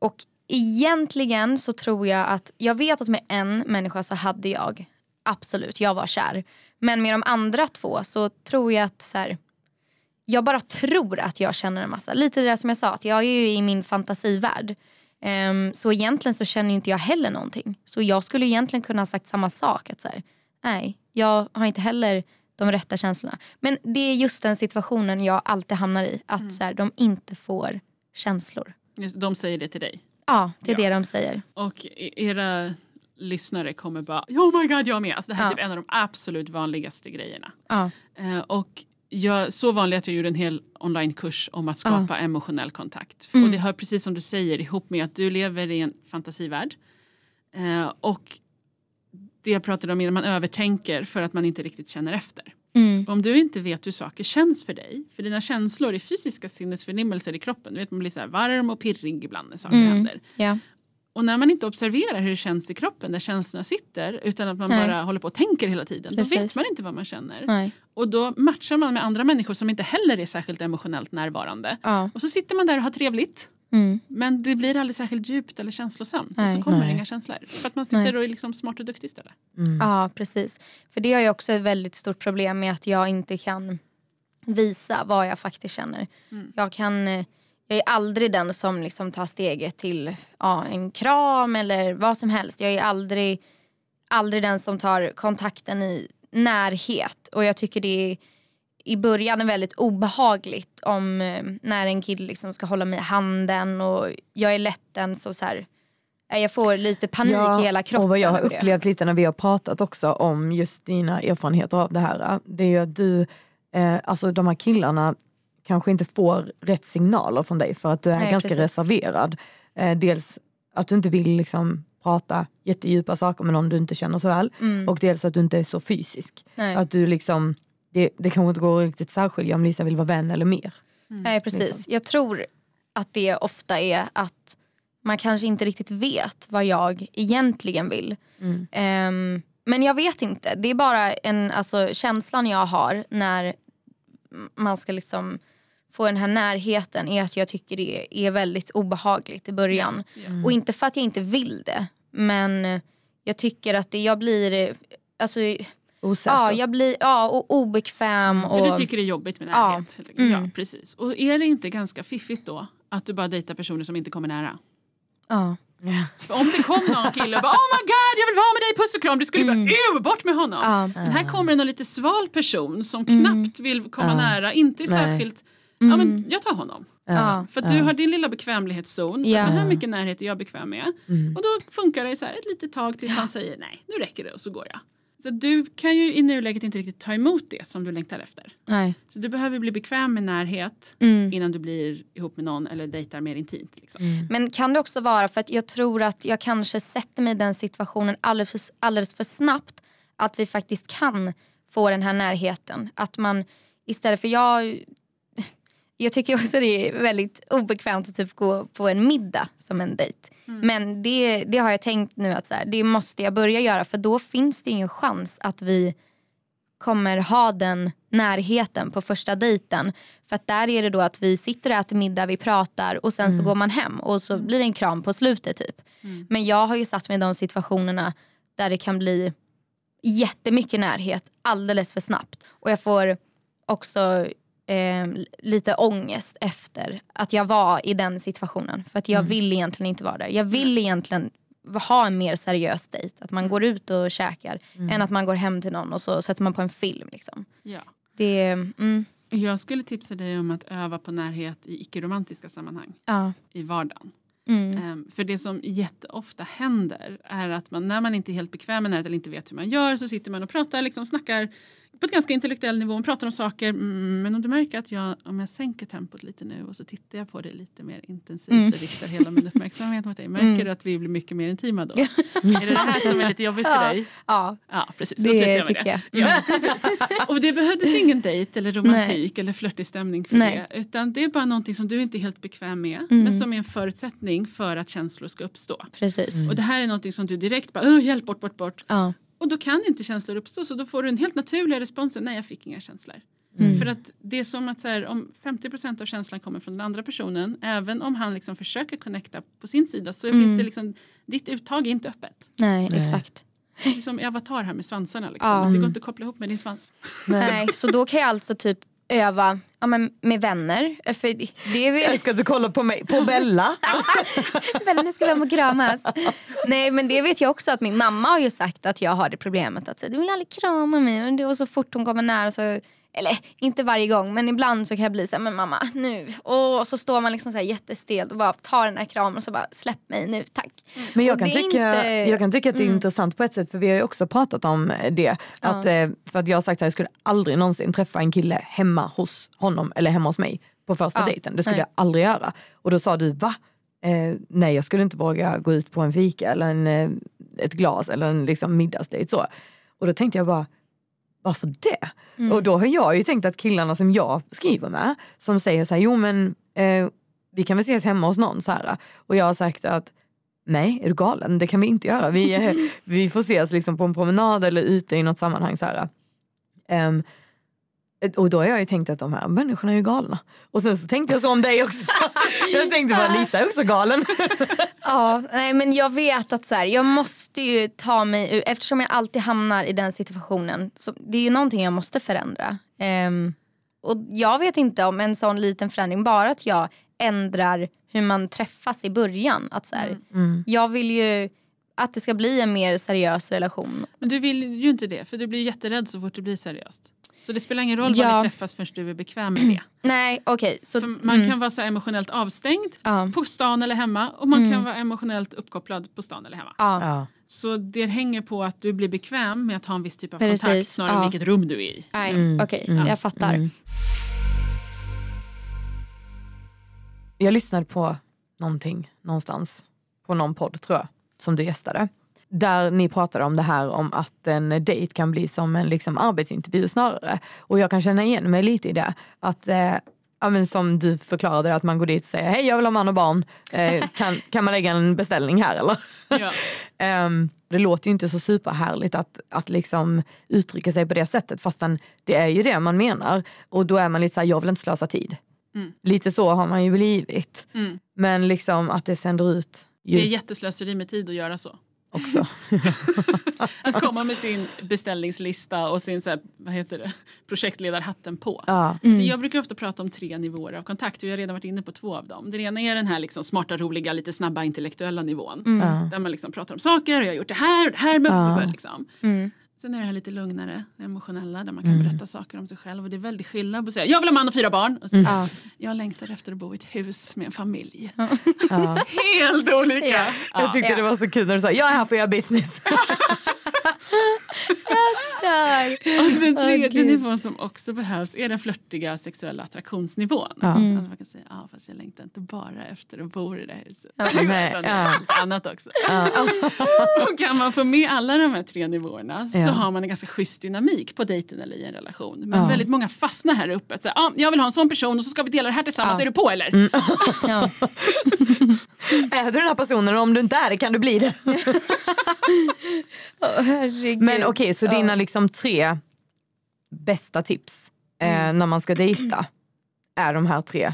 och egentligen så tror jag att, jag vet att med en människa så hade jag absolut, jag var kär. Men med de andra två så tror jag att så här, jag bara tror att jag känner en massa. Lite det där som jag sa, att jag är ju i min fantasivärld. Ehm, så egentligen så känner inte jag heller någonting. Så jag skulle egentligen kunna ha sagt samma sak. Att så här, nej, jag har inte heller de rätta känslorna. Men det är just den situationen jag alltid hamnar i. Att så här, de inte får känslor. Just- De säger det till dig. Ja, det är Ja. det de säger. Och e- era lyssnare kommer bara oh my god jag med. Alltså det här är Ja. typ en av de absolut vanligaste grejerna. Ja. Eh, och jag, så vanligt att jag gjorde en hel onlinekurs om att skapa emotionell kontakt. Och det hör precis som du säger ihop med att du lever i en fantasivärld. Eh, och det jag pratade om innan, man övertänker för att man inte riktigt känner efter. Mm. Om du inte vet hur saker känns för dig, för dina känslor är fysiska sinnesförnimmelser i kroppen. Du vet, man blir så här varm och pirrig ibland när saker Mm. händer. Ja. Och när man inte observerar hur det känns i kroppen där känslorna sitter utan att man Nej. bara håller på och tänker hela tiden. Då Precis. vet man inte vad man känner. Nej. Och då matchar man med andra människor som inte heller är särskilt emotionellt närvarande. Ja. Och så sitter man där och har trevligt. Mm. Men det blir aldrig särskilt djupt eller känslosamt. Och Nej. så kommer Nej. inga känslor. För att man sitter Nej. och är liksom smart och duktig istället. Ja, precis. För det har jag också ett väldigt stort problem med att jag inte kan visa vad jag faktiskt känner. Jag, kan, eh, jag är aldrig den som liksom tar steget till ja, en kram eller vad som helst. Jag är aldrig, aldrig den som tar kontakten i närhet. Och jag tycker det är i början är väldigt obehagligt om eh, när en kille liksom ska hålla mig i handen och jag är lätt den som så här, eh, jag får lite panik i hela kroppen. och vad jag har upplevt lite när vi har pratat också om just dina erfarenheter av det här. Det är ju att du, eh, alltså de här killarna kanske inte får rätt signaler från dig för att du är Nej, ganska precis. reserverad. Eh, dels att du inte vill liksom prata jättedjupa saker med någon du inte känner så väl. Mm. Och dels att du inte är så fysisk. Nej. Att du liksom, det, det kanske inte går riktigt särskilja om Lisa vill vara vän eller mer. Nej precis. Jag tror att det ofta är att man kanske inte riktigt vet vad jag egentligen vill. Ehm, men jag vet inte. Det är bara en, alltså, känslan jag har när man ska liksom få den här närheten är att jag tycker det är väldigt obehagligt i början. Och inte för att jag inte vill det men jag tycker att det, jag blir alltså, Osäker. ja, jag blir ja, och obekväm. Men Och, du tycker det är jobbigt med Ja. närhet? enkelt. Mm. Ja, precis. Och är det inte ganska fiffigt då att du bara dejtar personer som inte kommer nära? ja. För om det kom någon kille och bara oh my god jag vill vara med dig puss och kram, du skulle bara uh, bort med honom. Ja. Men här kommer någon lite sval person som knappt vill komma nära, inte är Nej. Särskilt, ja men jag tar honom. Ja. För att du har din lilla bekvämlighetszon, så, Ja. så här mycket närhet är jag bekväm med. Och då funkar det så här ett litet tag tills han säger nej, nu räcker det och så går jag. Så du kan ju i nuläget inte riktigt ta emot det som du längtar efter. Nej. Så du behöver bli bekväm med närhet Mm. innan du blir ihop med någon eller dejtar mer intimt. Liksom. Men kan det också vara för att jag tror att jag kanske sätter mig i den situationen alldeles för, alldeles för snabbt att vi faktiskt kan få den här närheten. Att man istället för jag jag tycker också det är väldigt obekvämt att typ gå på en middag som en dejt. Men det, det har jag tänkt nu att så här, det måste jag börja göra för då finns det ingen chans att vi kommer ha den närheten på första dejten. För att där är det då att vi sitter och äter middag, vi pratar och sen så går man hem och så blir det en kram på slutet typ. Men jag har ju satt mig i de situationerna där det kan bli jättemycket närhet alldeles för snabbt. Och jag får också eh, lite ångest efter att jag var i den situationen. För att jag vill egentligen inte vara där. Jag vill egentligen ha en mer seriös dejt. Att man går ut och käkar än att man går hem till någon och så sätter man på en film. Liksom. Ja. Det, mm, Jag skulle tipsa dig om att öva på närhet i icke-romantiska sammanhang ja. i vardagen. Mm. Ehm, för det som jätteofta händer är att man när man inte är helt bekväm med närhet eller inte vet hur man gör så sitter man och pratar, liksom snackar på ett ganska intellektuell nivå, man pratar om saker. Mm, men om du märker att jag, om jag sänker tempot lite nu och så tittar jag på dig lite mer intensivt Mm. och riktar hela min uppmärksamhet mot dig. Märker du att vi blir mycket mer intima då? är det det här som är lite jobbigt för dig? ja, Ja, precis. Det jag tycker det. jag. Ja. Och det behövdes ingen dejt eller romantik eller flörtig stämning för Nej. det. Utan det är bara någonting som du inte är helt bekväm med. Mm. Men som är en förutsättning för att känslor ska uppstå. Precis. Och det här är någonting som du direkt bara, "Åh, hjälp bort, bort, bort. Ja. Och då kan inte känslor uppstå så då får du en helt naturlig respons. Nej jag fick inga känslor. Mm. För att det är som att så här, om 50% av känslan kommer från den andra personen. Även om han liksom försöker connecta på sin sida så Mm. finns det liksom, ditt uttag är inte öppet. Nej, exakt. Det är som i Avatar här med svansarna. Liksom. Ja. Det går inte att koppla ihop med din svans. Nej, så då kan jag alltså typ öva ja, men med vänner. För det det Jag vet, ska du kolla på mig, på Bella. vänner ska vi hem och kramas. Nej men det vet jag också att min mamma har ju sagt att jag har det problemet att säga, du vill aldrig krama mig och så fort hon kommer nära så eller inte varje gång men ibland så kan jag bli så här, men mamma nu. Och så står man liksom så här jättestel och bara tar den här kramen och så bara släpp mig nu tack. Men jag kan, tycka, inte- Mm. jag kan tycka att det är intressant på ett sätt för vi har ju också pratat om det. Att, eh, för att jag har sagt att jag skulle aldrig någonsin träffa en kille hemma hos honom eller hemma hos mig på första Ja, dejten. Det skulle nej. jag aldrig göra. Och då sa du va? Eh, nej jag skulle inte våga gå ut på en fika eller en, eh, ett glas eller en liksom, middagsdejt så. Och då tänkte jag bara varför det? Mm. Och då har jag ju tänkt att killarna som jag skriver med som säger så här, jo men eh, vi kan väl ses hemma hos någon så här. Och jag har sagt att nej är du galen det kan vi inte göra. Vi, vi får ses liksom på en promenad eller ute i något sammanhang så här. Ehm, och då har jag ju tänkt att de här människorna är ju galna. Och sen så tänkte jag så om dig också. jag tänkte bara Lisa är också galen. Ja, nej, men jag vet att så här, jag måste ju ta mig ur, eftersom jag alltid hamnar i den situationen. Så det är ju någonting jag måste förändra. Ehm, och jag vet inte om en sån liten förändring, bara att jag ändrar hur man träffas i början. Att så här, Jag vill ju att det ska bli en mer seriös relation. Men du vill ju inte det för du blir jätterädd så fort det blir seriöst. Så det spelar ingen roll Ja. var ni träffas förrän du är bekväm med det. Nej okej, så För man kan vara så här emotionellt avstängd Ja. på stan eller hemma och man kan vara emotionellt uppkopplad på stan eller hemma. ja. Så det hänger på att du blir bekväm med att ha en viss typ av Precis, kontakt snarare än vilket rum du är i. Nej, okej, jag fattar. Jag lyssnade på någonting någonstans på någon podd tror jag, som du gästade. Där ni pratade om det här om att en dejt kan bli som en liksom, arbetsintervju snarare. Och jag kan känna igen mig lite i det. Att eh, ja, men som du förklarade, att man går dit och säger hej jag vill ha man och barn, eh, kan, kan man lägga en beställning här eller? Ja. um, det låter ju inte så superhärligt att, att liksom uttrycka sig på det sättet fastän det är ju det man menar. Och då är man lite såhär, jag vill inte slösa tid. Mm. Lite så har man ju blivit. Mm. Men liksom att det sänder ut ju Det är jätteslöseri med tid att göra så. Också. Att komma med sin beställningslista och sin så här, vad heter det, projektledarhatten på. Ja. Så jag brukar ofta prata om tre nivåer av kontakt och jag har redan varit inne på två av dem. Den ena är den här liksom smarta, roliga, lite snabba intellektuella nivån. Ja. Där man liksom pratar om saker och jag har gjort det här och det här. Med, Ja. liksom. Mm. Sen är det här lite lugnare, det emotionella där man kan berätta saker om sig själv. Och det är väldigt skillnad på att säga jag vill ha man och fyra barn. Och säga, Ja. Jag längtar efter att bo i ett hus med en familj. Ja. Helt olika! Ja. Jag tyckte Ja. det var så kul när du sa jag är här för att göra business. Och den tredje gud. nivån som också behövs är den flörtiga sexuella attraktionsnivån. Ja. Alltså man kan säga, ja fast jag längtar inte bara efter att bo i det här huset. Nej, Utan ja. annat också. Ja. Och kan man få med alla de här tre nivåerna Ja. så har man en ganska schysst dynamik på dejten eller i en relation. Men Ja. väldigt många fastnar här uppe. Att säga, ah, jag vill ha en sån person och så ska vi dela det här tillsammans, Ja. är du på eller? Mm. Är du den här personen och om du inte är det kan du bli det. Herregud. Men okej, så Ja. dina liksom tre bästa tips eh, när man ska dejta är de här tre.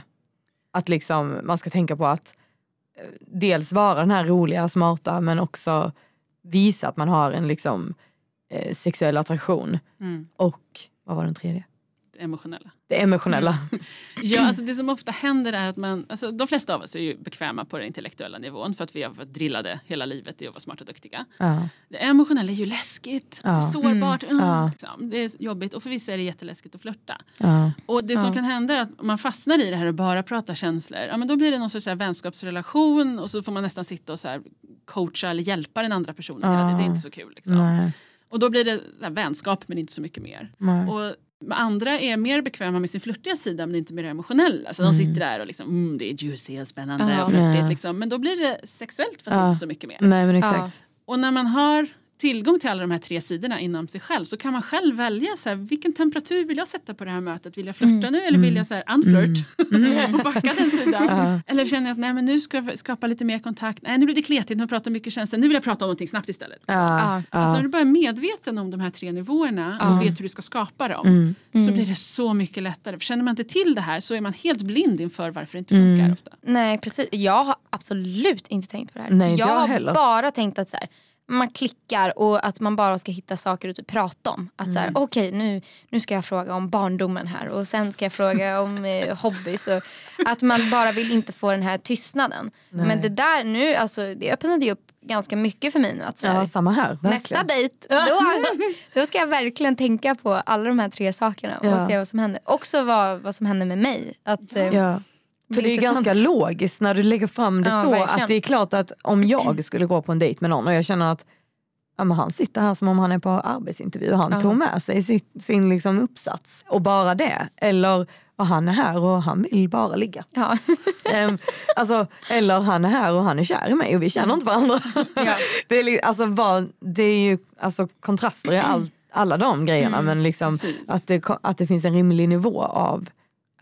Att liksom man ska tänka på att eh, dels vara den här roliga, smarta men också visa att man har en liksom eh, sexuell attraktion. Mm. Och vad var den tredje? Det emotionella. Det emotionella. Ja, alltså det som ofta händer är att man, alltså de flesta av oss är ju bekväma på den intellektuella nivån för att vi har varit drillade hela livet i att vara smarta och duktiga. Ja. Det emotionella är ju läskigt, Ja. sårbart, mm. Ja. liksom. det är jobbigt och för vissa är det jätteläskigt att flörta. Och det som kan hända är att man fastnar i det här och bara pratar känslor, ja, men då blir det någon sorts vänskapsrelation och så får man nästan sitta och så här coacha eller hjälpa den andra personen. Det är inte så kul. Liksom. Och då blir det vänskap men inte så mycket mer. Nej. Och andra är mer bekväma med sin flörtiga sida men inte med det emotionella. Så de sitter där och liksom, mm, det är juicy och spännande Ja. och flörtigt. Ja. Liksom. Men då blir det sexuellt fast Ja. inte så mycket mer. Nej men exakt. Och när man har tillgång till alla de här tre sidorna inom sig själv så kan man själv välja så här, vilken temperatur vill jag sätta på det här mötet. Vill jag flörta nu eller vill jag så här unflirt och backa den sidan? Ja. Eller känner jag att nej, men nu ska jag skapa lite mer kontakt. Nej nu blir det kletigt, nu pratar mycket känslor. Nu vill jag prata om någonting snabbt istället. Ja. Ja. När du bara är medveten om de här tre nivåerna och vet hur du ska skapa dem Mm. så blir det så mycket lättare. För känner man inte till det här så är man helt blind inför varför det inte Mm. funkar ofta. Nej precis, jag har absolut inte tänkt på det här. Nej, jag jag har heller. bara tänkt att så här, man klickar och att man bara ska hitta saker att typ prata om. Att så Mm. här, okej nu, nu ska jag fråga om barndomen här och sen ska jag fråga om eh, hobbys. Och att man bara vill inte få den här tystnaden. Nej. Men det där nu, alltså, det öppnade ju upp ganska mycket för mig nu. Att så här, ja, samma här. Verkligen. Nästa dejt, då, då ska jag verkligen tänka på alla de här tre sakerna och Ja. se vad som händer. Också vad, vad som händer med mig. Att, Ja. För det är ju ganska logiskt när du lägger fram det Ja, så verkligen. att det är klart att om jag skulle gå på en dejt med någon och jag känner att ja, han sitter här som om han är på arbetsintervju. Han Ja. tog med sig sitt, sin liksom uppsats och bara det. Eller och han är här och han vill bara ligga. ja. Ehm, alltså, eller han är här och han är kär i mig och vi känner inte varandra. Ja. det, är, alltså, vad, det är ju alltså, kontraster i all, alla de grejerna Mm, men liksom, Precis. att, det, att det finns en rimlig nivå av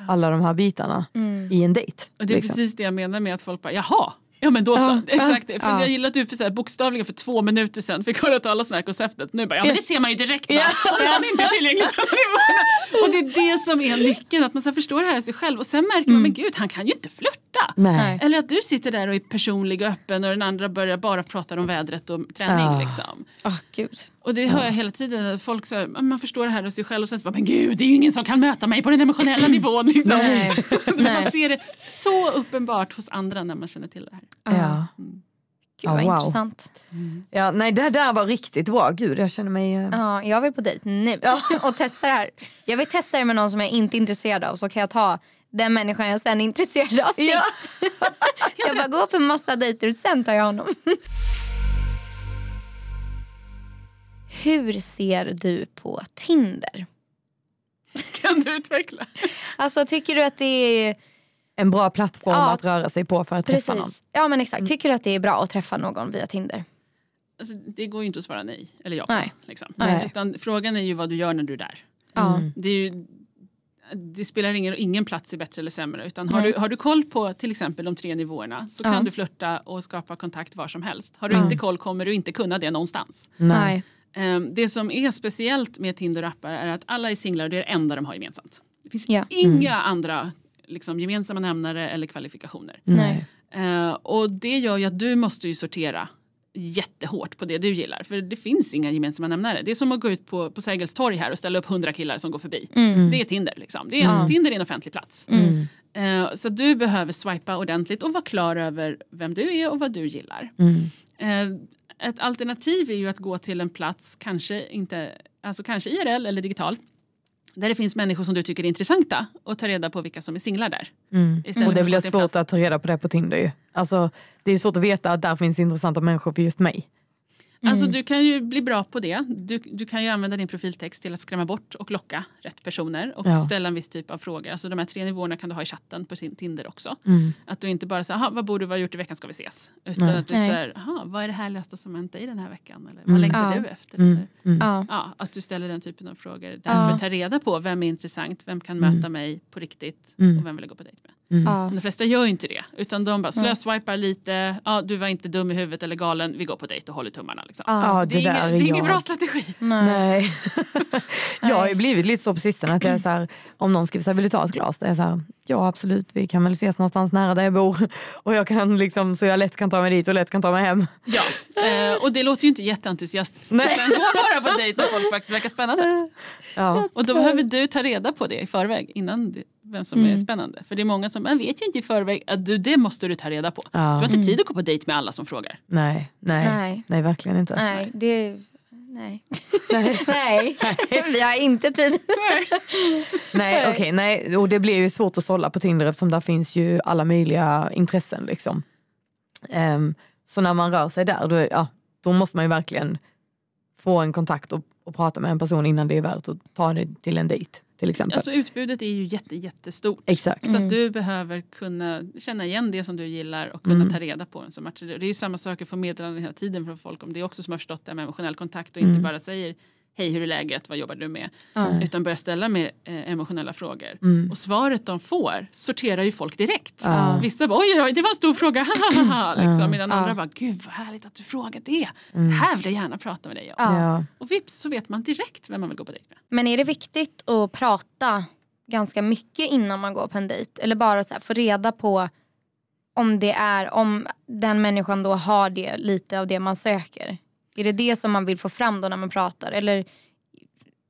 alla de här bitarna Mm. i en dejt. Och det är liksom. precis det jag menar med att folk bara jaha, ja men då så. Ja, Exakt det. För ja. Jag gillar att du för så här, bokstavligen för två minuter sedan fick höra talas om det här konceptet. Nu bara, ja men det ser man ju direkt va? Om någon inte tillgänglig. Och det är det som är nyckeln, att man så förstår det här i sig själv och sen märker man, men gud han kan ju inte flörta. Nej. Eller att du sitter där och är personlig och öppen och den andra börjar bara prata om vädret och träning. Liksom. Åh gud. Och det hör jag hela tiden, att folk så här, man förstår det här hos sig själv och sen så bara, men gud det är ju ingen som kan möta mig på den emotionella nivån. Liksom. Nej. Men man ser det så uppenbart hos andra när man känner till det här. Ja. Gud vad Ja, wow. intressant. Ja, nej, det där var riktigt bra. Gud, jag känner mig... eh, Ja, jag vill på dejt nu och testa det här. Jag vill testa det med någon som jag inte är intresserad av så kan jag ta den människan jag sen är intresserad av sist. Ja. så jag bara går på en massa dejter och sen tar jag honom. Hur ser du på Tinder? Kan du utveckla? Alltså tycker du att det är en bra plattform Ja. att röra sig på för att träffa någon. Precis. Ja men exakt. Tycker du att det är bra att träffa någon via Tinder? Alltså, det går ju inte att svara nej eller ja. Nej. Liksom. Nej. Utan frågan är ju vad du gör när du är där. Ja. Det, är ju, det spelar ingen, ingen plats är bättre eller sämre. Utan har, Nej. du, har du koll på till exempel de tre nivåerna så Ja. kan du flirta och skapa kontakt var som helst. Har du Ja. inte koll kommer du inte kunna det någonstans. Nej. Ehm, Det som är speciellt med Tinder och appar är att alla är singlar och det är det enda de har gemensamt. Det finns Ja. inga andra liksom, gemensamma nämnare eller kvalifikationer. Nej. Eh, och det gör ju att du måste ju sortera jättehårt på det du gillar. För det finns inga gemensamma nämnare. Det är som att gå ut på, på Sergels torg här och ställa upp hundra killar som går förbi. Mm. Det är Tinder liksom. Det är, Ja. Tinder är en offentlig plats. Mm. Eh, så du behöver swipa ordentligt och vara klar över vem du är och vad du gillar. Mm. Ett alternativ är ju att gå till en plats, kanske, inte, alltså kanske IRL eller digital, där det finns människor som du tycker är intressanta och ta reda på vilka som är singlar där. Mm. Och det blir svårt plats. att ta reda på det på Tinder ju. Alltså, det är svårt att veta att där finns intressanta människor för just mig. Alltså du kan ju bli bra på det. Du, du kan ju använda din profiltext till att skrämma bort och locka rätt personer och Ja. ställa en viss typ av frågor. Alltså de här tre nivåerna kan du ha i chatten på sin Tinder också. Mm. Att du inte bara säger, "Aha, vad bor du, du gjort i veckan, ska vi ses? Utan Nej. att du säger, "Aha, vad är det härligaste som hänt dig den här veckan? Eller vad Mm. längtar Ja. du efter? Mm. Eller, Mm. Ja. ja, att du ställer den typen av frågor. Därför Ja. ta reda på vem är intressant, vem kan Mm. möta mig på riktigt Mm. och vem vill jag gå på dejt med. Mm. Ja. Men de flesta gör ju inte det. Utan de bara slöswipar lite, ja, du var inte dum i huvudet eller galen, vi går på dejt och håller tummarna. Liksom. Ja, Det det, är, där ingen, är det är ingen bra strategi. Nej. Nej. jag har ju blivit lite så på sistone att jag är så här, om någon skriver så här, vill du ta ett glas? Det är så här, ja absolut, vi kan väl ses någonstans nära där jag bor. Och jag kan liksom, så jag lätt kan ta mig dit och lätt kan ta mig hem. Ja, eh, och det låter ju inte jätteentusiastiskt. Nej. Utan gå bara på dejt när folk faktiskt verkar spännande. Ja. Och då behöver du ta reda på det i förväg innan det, vem som är Mm. spännande. För det är många som, man vet ju inte i förväg, att du, det måste du ta reda på. Du Ja. har inte tid att gå på dejt med alla som frågar. Nej, nej, nej, Nej. verkligen inte. Nej, det... Nej. Nej. Nej, vi har inte tid. Nej, okej, nej. Och det blir ju svårt att sålla på Tinder eftersom där finns ju alla möjliga intressen. Liksom. Ehm, så när man rör sig där, då, är- ja, då måste man ju verkligen få en kontakt och, och prata med en person innan det är värt att ta det till en dejt. Till exempel. Alltså utbudet är ju jätte, jättestort. Exakt. Så att du behöver kunna känna igen det som du gillar och kunna Mm. ta reda på vem som matchar. Det är ju samma sak att få meddelanden hela tiden från folk om det är också som har förstått det med emotionell kontakt och inte Mm. bara säger hej hur är läget, vad jobbar du med? Ja. Utan börjar ställa mer eh, emotionella frågor. Mm. Och svaret de får sorterar ju folk direkt. Ja. Vissa bara oj, oj, det var en stor fråga, liksom. medan andra bara gud vad härligt att du frågar det. Mm. Det här vill jag gärna prata med dig om. Och vips så vet man direkt vem man vill gå på dejt med. Men är det viktigt att prata ganska mycket innan man går på en dejt? Eller bara så här, få reda på om det är om den människan då har det lite av det man söker? Är det det som man vill få fram då när man pratar? Eller,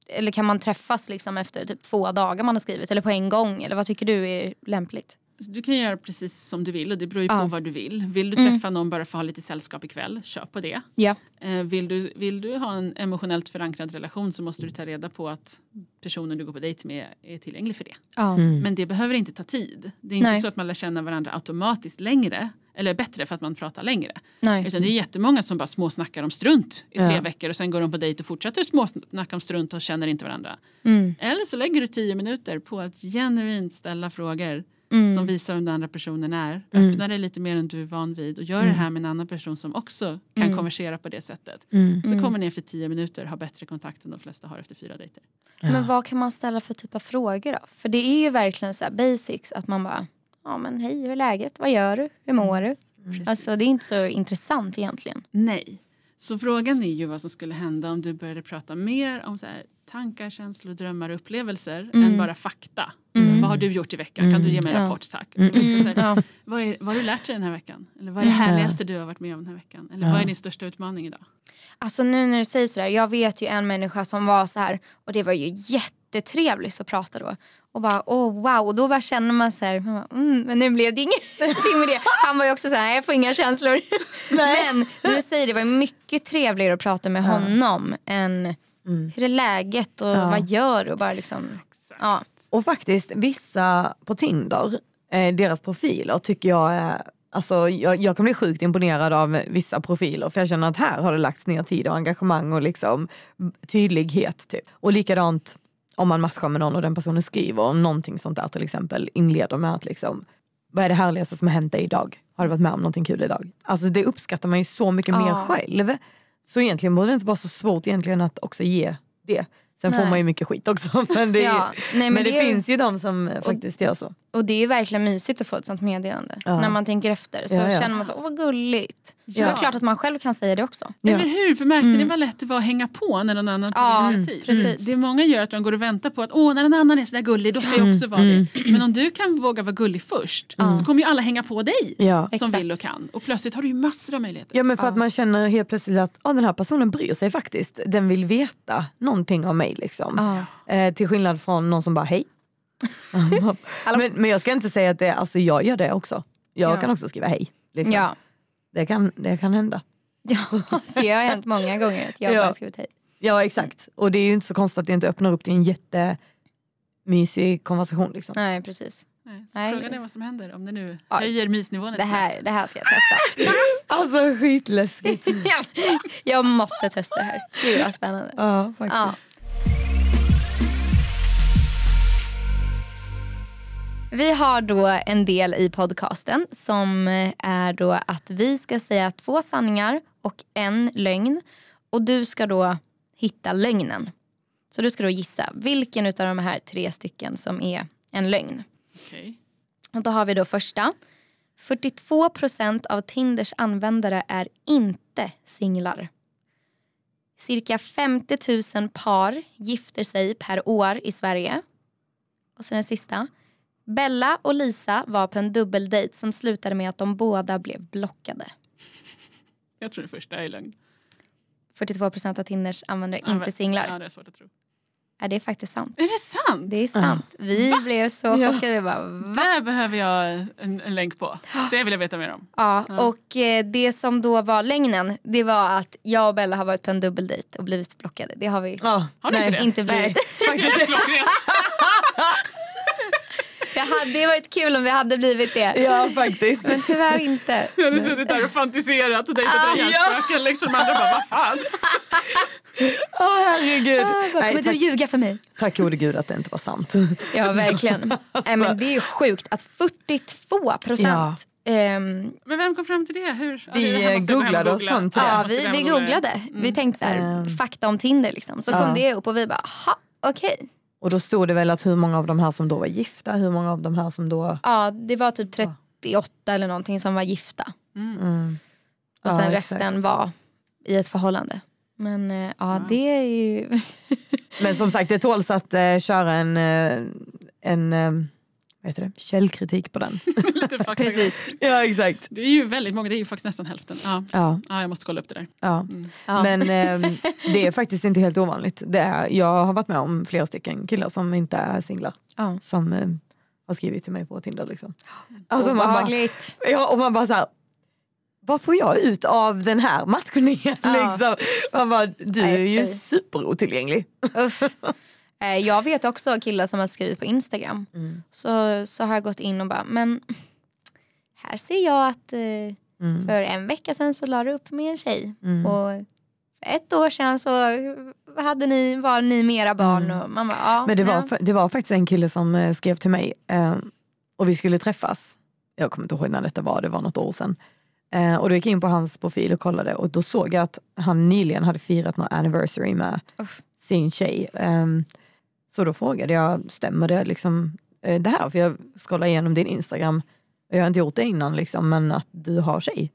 eller kan man träffas liksom efter typ två dagar man har skrivit? Eller på en gång? Eller vad tycker du är lämpligt? Du kan göra precis som du vill och det beror ju Ja. på vad du vill. Vill du Mm. träffa någon bara för att ha lite sällskap ikväll, kör på det. Ja. Eh, vill, du, vill du ha en emotionellt förankrad relation så måste du ta reda på att personen du går på dejt med är tillgänglig för det. ja. Mm. Men det behöver inte ta tid. Det är inte Nej. så att man lär känna varandra automatiskt längre eller bättre för att man pratar längre. Nej. Utan det är jättemånga som bara småsnackar om strunt i tre Ja. veckor och sen går de på dejt och fortsätter småsnacka om strunt och känner inte varandra. Mm. Eller så lägger du tio minuter på att genuint ställa frågor Mm. som visar vem den andra personen är. Mm. Öppna dig lite mer än du är van vid och gör Mm. det här med en annan person som också kan Mm. konversera på det sättet. Mm. Så Mm. kommer ni efter tio minuter ha bättre kontakt än de flesta har efter fyra dejter. Men vad kan man ställa för typ av frågor då? För det är ju verkligen så här basics att man bara, ja men hej hur är läget, vad gör du, hur mår du? Precis. Alltså det är inte så intressant egentligen. Nej. Så frågan är ju vad som skulle hända om du började prata mer om så här, tankar, känslor, drömmar och upplevelser Mm. än bara fakta. Mm. Så, vad har du gjort i veckan? Kan du ge mig en Ja. rapport tack? Mm. Så här, Ja. vad, är, vad har du lärt dig den här veckan? Eller vad är det Mm. härligaste du har varit med om den här veckan? Eller vad är din största utmaning idag? Alltså nu när du säger sådär, jag vet ju en människa som var så här och det var ju jättetrevligt att prata då. Och bara oh wow, och då bara känner man så här, man bara, mm, men nu blev det ingenting med det. Han var ju också så här, jag får inga känslor. Men när du säger det, var mycket trevligare att prata med honom än Mm. hur är läget och Ja. vad gör du? Och bara liksom, ja. Och faktiskt vissa på Tinder, eh, deras profiler tycker jag är Alltså, jag, jag kan bli sjukt imponerad av vissa profiler för jag känner att här har det lagts ner tid och engagemang och liksom tydlighet. Typ. Och likadant om man matchar med någon och den personen skriver om någonting sånt där till exempel inleder med att liksom vad är det härligaste som har hänt dig idag? Har du varit med om någonting kul idag? Alltså det uppskattar man ju så mycket Ja. mer själv. Så egentligen borde det inte vara så svårt egentligen att också ge det. Sen får Nej. man ju mycket skit också. Men det, är, Ja, nej, men men det, det är- finns ju de som faktiskt gör så. Och det är ju verkligen mysigt att få ett sånt meddelande. Ja. När man tänker efter så Ja, ja. känner man så, åh vad gulligt. Ja. Det är klart att man själv kan säga det också. Ja. Eller hur? För märkte ni vad lätt det var att hänga på när någon annan tog Ja, initiativ? precis. Det många gör att de går och väntar på att åh, när någon annan är sådär gullig då ska jag också vara det. Men om du kan våga vara gullig först så kommer ju alla hänga på dig Ja. som Exakt. vill och kan. Och plötsligt har du ju massor av möjligheter. Ja men för att man känner helt plötsligt att oh, den här personen bryr sig faktiskt. Den vill veta någonting om mig. Liksom. Eh, till skillnad från någon som bara hej. men, men jag ska inte säga att det, alltså jag gör det också. Jag Ja. kan också skriva hej. Liksom. Ja. Det, kan, det kan hända. ja, det har hänt många gånger att jag Ja. bara skrivit hej. Ja exakt. Och det är ju inte så konstigt att det inte öppnar upp till en jättemysig konversation. Liksom. Nej precis. Nej, så Nej. Frågan är vad som händer om det nu Ja. höjer mysnivån. Det här, det här ska jag testa. Alltså skitläskigt. jag måste testa det här. Gud vad spännande. ja, faktiskt. Ja. Vi har då en del i podcasten som är då att vi ska säga två sanningar och en lögn. Och du ska då hitta lögnen. Så du ska då gissa vilken av de här tre stycken som är en lögn. Okej. Och då har vi då första. 42% av Tinders användare är inte singlar. Cirka 50 000 par gifter sig per år i Sverige. Och sen den sista. Bella och Lisa var på en dubbeldejt som slutade med att de båda blev blockade. Jag tror det första är lögn. 42 av Tinders användare Ja, inte singlar. Ja, det är svårt att tro. Är det faktiskt sant? Är det sant? Det är sant. Vi blev så Ja. chockade. Vi bara, va? Där behöver jag en, en länk på. Det vill jag veta mer om. Ja, och eh, det som då var lögnen det var att jag och Bella har varit på en dubbeldejt och blivit blockade. Det har vi Ja, Har ni nej. inte det? inte blivit. Klockrent. Det hade varit kul om vi hade blivit det. Ja faktiskt. Men tyvärr inte. Jag hade suttit där och fantiserat och tänkt att det är hjärnspöken. Liksom. De andra bara, vad fan. Åh herregud. Bara, Nej, Kommer du ljuga för mig? tack gode gud att det inte var sant. Ja verkligen. Nej, men det är ju sjukt att 42 procent ehm, Men vem kom fram till det? Hur? Ja, Vi, det hem och googlade oss fram till det. Ja, vi, vi det. googlade. Vi tänkte så här, Mm. fakta om Tinder liksom. Så Ja. kom det upp och vi bara, aha, okej. Och då stod det väl att hur många av de här som då var gifta, hur många av de här som då... Ja, det var typ 38 eller någonting som var gifta. Mm. Och Ja, sen exakt. resten var i ett förhållande. Men eh, ja, det är ju... Men som sagt det tåls att eh, köra en, eh, en eh, vad heter det? källkritik på den. Precis. ja exakt. Det är ju väldigt många, det är ju faktiskt nästan hälften. Ja, Ja, ja jag måste kolla upp det där. ja. Ja. Men eh, det är faktiskt inte helt ovanligt. Det är, jag har varit med om flera stycken killar som inte är singlar. Ja. Som eh, har skrivit till mig på Tinder. Liksom. Alltså, man bara, Obehagligt. ja, och man bara så här, vad får jag ut av den här matchningen? Ja. Liksom. Man bara, du Nej, är ju superotillgänglig. Uff. Eh, Jag vet också killar som har skrivit på Instagram. Mm. Så, så har jag gått in och bara, men här ser jag att eh, Mm. för en vecka sedan så la du upp med en tjej. Och för ett år sedan så hade ni, var ni mera barn. Och man bara, ja, Mm. Men det var, det var faktiskt en kille som eh, skrev till mig eh, och vi skulle träffas. Jag kommer inte ihåg när detta var, det var något år sedan. Och då gick jag in på hans profil och kollade och då såg jag att han nyligen hade firat någon anniversary med Uff. sin tjej. Så då frågade jag, stämmer det liksom eh, det här? För jag scrollar igenom din Instagram, jag har inte gjort det innan liksom, men att du har tjej.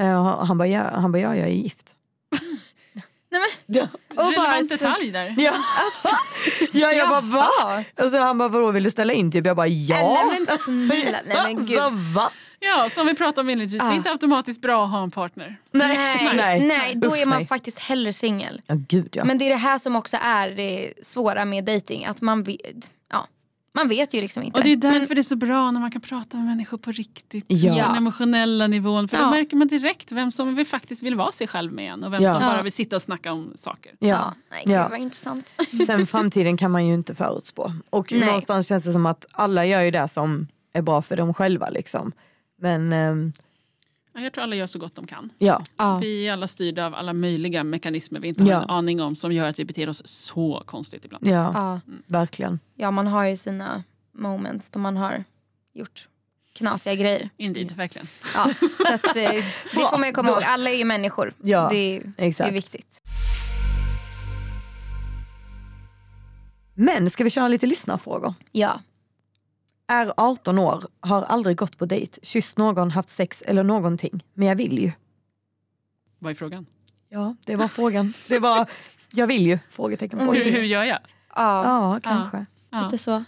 Eh, och han bara, ja, han bara, ja jag är gift. Nej, men, Ja, och bara, Relevant så, detalj där. ja. ja jag bara, va? Jaha. Och så han bara, vadå vill du ställa in? Typ. Jag bara, ja. Nej men snälla, nej men gud. Alltså, va? Ja, som vi pratade om inledningsvis, det är Ah. inte automatiskt bra att ha en partner. Nej, nej, då Usch, är man nej. faktiskt hellre singel. Ja gud ja. Men det är det här som också är det svåra med dating. Att man vet, ja, man vet ju liksom inte. Och det är därför det är så bra när man kan prata med människor på riktigt. Ja. På den emotionella nivån. För Ja. då märker man direkt vem som vill, faktiskt vill vara sig själv med en och vem Ja. som bara vill sitta och snacka om saker. ja, ja. nej, Ja. vad intressant. Sen framtiden kan man ju inte förutspå. Och Nej. någonstans känns det som att alla gör ju det som är bra för dem själva. Liksom. Men ehm, Ja, Jag tror alla gör så gott de kan. ja, Ja. Vi är alla styrda av alla möjliga mekanismer vi inte har Ja. en aning om som gör att vi beter oss så konstigt ibland. ja, Ja. verkligen. ja, man har ju sina moments då man har gjort knasiga grejer. Indeed, verkligen. Ja, så att, eh, det får man ju komma ihåg. Alla är ju människor. Ja, det, är- det är exakt. viktigt. Men ska vi köra lite lyssnarfrågor? Ja. Är 18 år, har aldrig gått på dejt, kysst någon, haft sex eller någonting. Men jag vill ju. Vad är frågan? Ja, det var frågan. Det var, jag vill ju? Frågetecken. Hur, frågetecken. hur gör jag? Ja, Ja, kanske. Ja. lite så.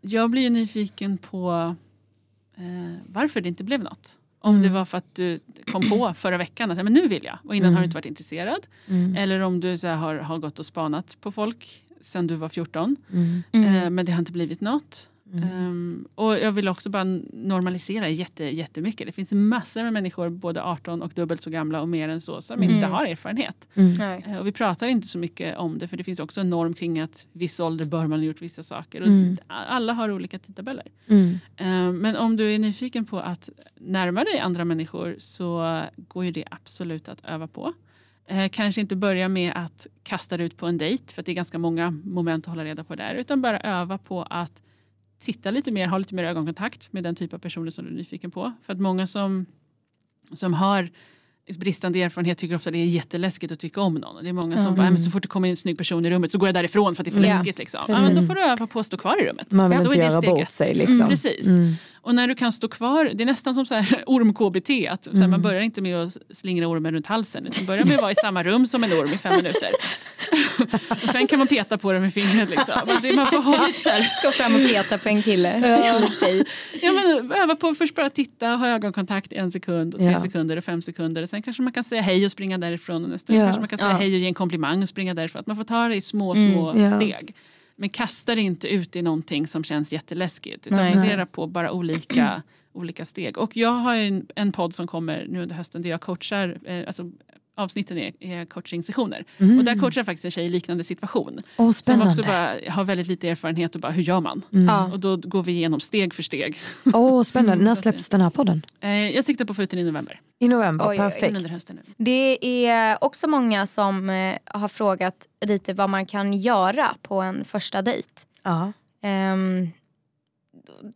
Jag blir ju nyfiken på eh, varför det inte blev något. Om det var för att du kom på förra veckan att men nu vill jag och innan har du inte varit intresserad. Mm. Eller om du så här, har, har gått och spanat på folk sen du var 14 Mm. eh, men det har inte blivit något. Ehm, och jag vill också bara normalisera jätte, jättemycket. Det finns massor med människor, både 18 och dubbelt så gamla och mer än så, som inte har erfarenhet. Nej. Eh, Och vi pratar inte så mycket om det för det finns också en norm kring att viss ålder bör man ha gjort vissa saker. Och Mm. Alla har olika tidtabeller. Mm. Eh, Men om du är nyfiken på att närma dig andra människor så går ju det absolut att öva på. Eh, Kanske inte börja med att kasta dig ut på en dejt för att det är ganska många moment att hålla reda på där. Utan bara öva på att titta lite mer, ha lite mer ögonkontakt med den typ av personer som du är nyfiken på. För att många som, som har bristande erfarenhet tycker ofta det är jätteläskigt att tycka om någon. Det är många som bara, "Nej, men så fort det kommer in en snygg person i rummet så går jag därifrån för att det är för Ja, läskigt. Liksom. Ja, men då får du öva på att stå kvar i rummet. Man vill Ja, inte göra bort sig. Liksom. Mm, precis. Mm. Och när du kan stå kvar, det är nästan som så här orm-KBT. Att så här, Man börjar inte med att slingra ormen runt halsen utan börjar med att vara i samma rum som en orm i fem minuter. och sen kan man peta på den med fingret. Liksom. Det, man får ha lite så här, Gå fram och peta på en kille eller tjej. ja, men, öva på först bara titta, ha ögonkontakt en sekund, och tre Ja. sekunder och fem sekunder. Och sen kanske man kan säga hej och springa därifrån. Och nästa Ja. kanske man kan säga Ja. hej och ge en komplimang och springa därifrån. Att man får ta det i små, små Ja. steg. Men kasta det inte ut i någonting som känns jätteläskigt. Utan Nej. fundera på bara olika, olika steg. Och jag har en, en podd som kommer nu under hösten där jag coachar, eh, alltså avsnitten är, är coaching-sessioner. Och där coachar jag faktiskt en tjej i liknande situation. Som spännande. också bara har väldigt lite erfarenhet och bara hur gör man? Ja. Och då går vi igenom steg för steg. Åh, spännande. När släpps den här podden? Eh, jag siktar på att få ut den i november. I november, Oj, oj, oj. perfekt. Under hösten nu. Det är också många som eh, har frågat lite vad man kan göra på en första dejt. Ja. Ehm,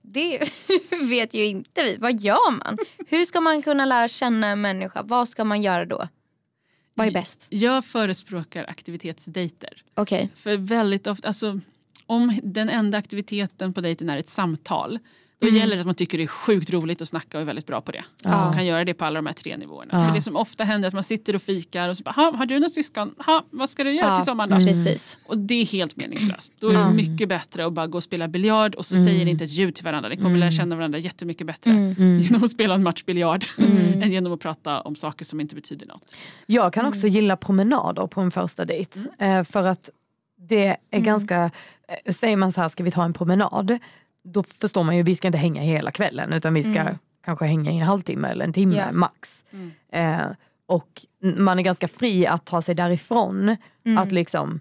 det vet ju inte vi. Vad gör man? Hur ska man kunna lära känna en människa? Vad ska man göra då? Vad är bäst? Jag förespråkar aktivitetsdejter. Okej. För väldigt ofta, alltså, om den enda aktiviteten på dejten är ett samtal då gäller det att man tycker det är sjukt roligt att snacka och är väldigt bra på det. Ja. Man kan göra det på alla de här tre nivåerna. Ja. För det som ofta händer är att man sitter och fikar och så bara, "Ha, har du något syskon? Ha, vad ska du göra Ja, till sommaren då? Precis. Och det är helt meningslöst. Då är det mycket bättre att bara gå och spela biljard och så säger ni inte ett ljud till varandra. Ni kommer lära känna varandra jättemycket bättre genom att spela en match biljard än genom att prata om saker som inte betyder något. Jag kan också gilla promenader på en första dejt. Eh, för att det är ganska, eh, säger man så här, ska vi ta en promenad? Då förstår man ju, vi ska inte hänga hela kvällen utan vi ska kanske hänga i en halvtimme eller en timme Ja. max. Eh, och man är ganska fri att ta sig därifrån. Att liksom,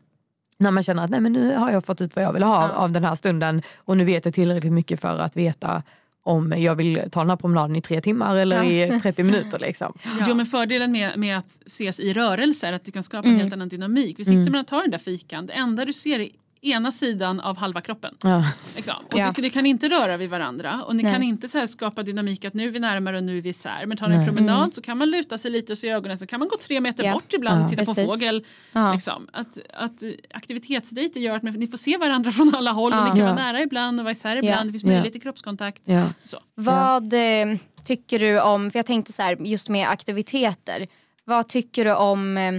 när man känner att nej, men nu har jag fått ut vad jag vill ha av den här stunden och nu vet jag tillräckligt mycket för att veta om jag vill ta den här promenaden i tre timmar eller i 30 minuter. Liksom. Jo, men fördelen med, med att ses i rörelse är att du kan skapa en helt annan dynamik. Vi sitter man och tar den där fikan, det enda du ser är ena sidan av halva kroppen. Ja. Liksom. Och Ja. du, ni kan inte röra vid varandra och ni Nej. kan inte så här skapa dynamik att nu är vi närmare och nu är vi isär. Men tar ni en promenad så kan man luta sig lite och se i ögonen så kan man gå tre meter Ja. bort ibland Ja. och titta på Precis. fågel. Ja. Liksom. Att, att aktivitetsdejter gör att ni får se varandra från alla håll och ni kan Ja. vara nära ibland och vara isär ibland. Det finns möjlighet till kroppskontakt. Ja. Så. Vad eh, tycker du om, för jag tänkte så här, just med aktiviteter. Vad tycker du om eh,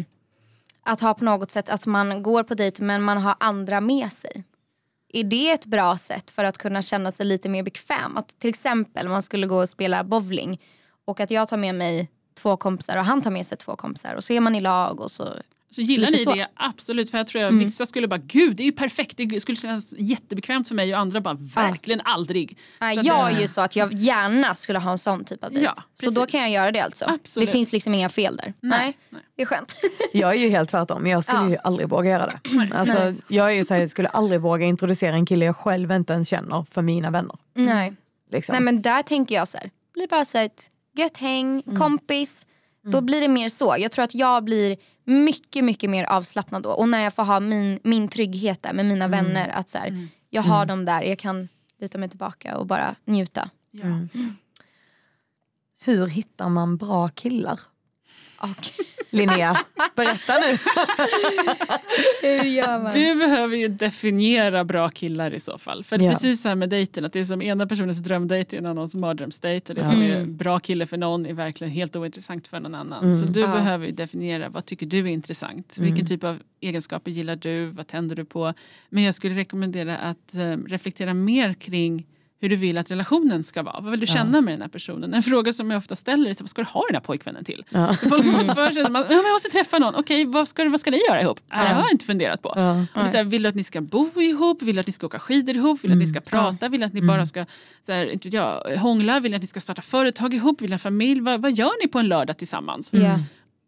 att ha på något sätt att man går på dejt men man har andra med sig? Är det ett bra sätt för att kunna känna sig lite mer bekväm? Att till exempel man skulle gå och spela bowling och att jag tar med mig två kompisar och han tar med sig två kompisar och så är man i lag och så. Så gillar Lite ni så. Mm. det? Absolut. För jag tror att vissa skulle bara, gud det är ju perfekt, det skulle kännas jättebekvämt för mig och andra bara, verkligen aldrig. Nej, jag det- är ju så att jag gärna skulle ha en sån typ av dejt. Ja, så då kan jag göra det alltså. Absolut. Det finns liksom inga fel där. Nej, nej. Det är skönt. Jag är ju helt tvärtom, jag skulle Ja. ju aldrig våga göra det. Alltså, Nice. jag, är ju så här, jag skulle aldrig våga introducera en kille jag själv inte ens känner för mina vänner. Nej. Liksom. Nej men där tänker jag så här, blir bara så här ett gött häng, Mm. kompis. Då blir det mer så. Jag tror att jag blir mycket mycket mer avslappnad då. Och när jag får ha min, min trygghet där med mina Mm. vänner. Att så här, Jag har dem där, jag kan luta mig tillbaka och bara njuta. Ja. Mm. Hur hittar man bra killar? Linnea, berätta nu. Hur gör man? Du behöver ju definiera bra killar i så fall. För Ja. precis så här med dejten, att det är som ena personens drömdejt är en annans mardrömsdejt. Och det som är bra kille för någon är verkligen helt ointressant för någon annan. Så du Ja. behöver ju definiera vad tycker du är intressant. Vilken typ av egenskaper gillar du? Vad tänder du på? Men jag skulle rekommendera att eh, reflektera mer kring hur du vill att relationen ska vara. Vad vill du känna med den här personen? En fråga som jag ofta ställer är så, vad ska du ha den här pojkvännen till? Ja. Folk har för sig att man, ja, jag måste träffa någon. Okej, vad, ska, vad ska ni göra ihop? Ja. Det har jag inte funderat på. Ja. Och så här, vill du att ni ska bo ihop? Vill du att ni ska åka skidor ihop? Vill du att ni ska prata? Vill du att ni bara ska så här, inte jag, hångla? Vill du att ni ska starta företag ihop? Vill du ha familj? Vad, vad gör ni på en lördag tillsammans? Ja.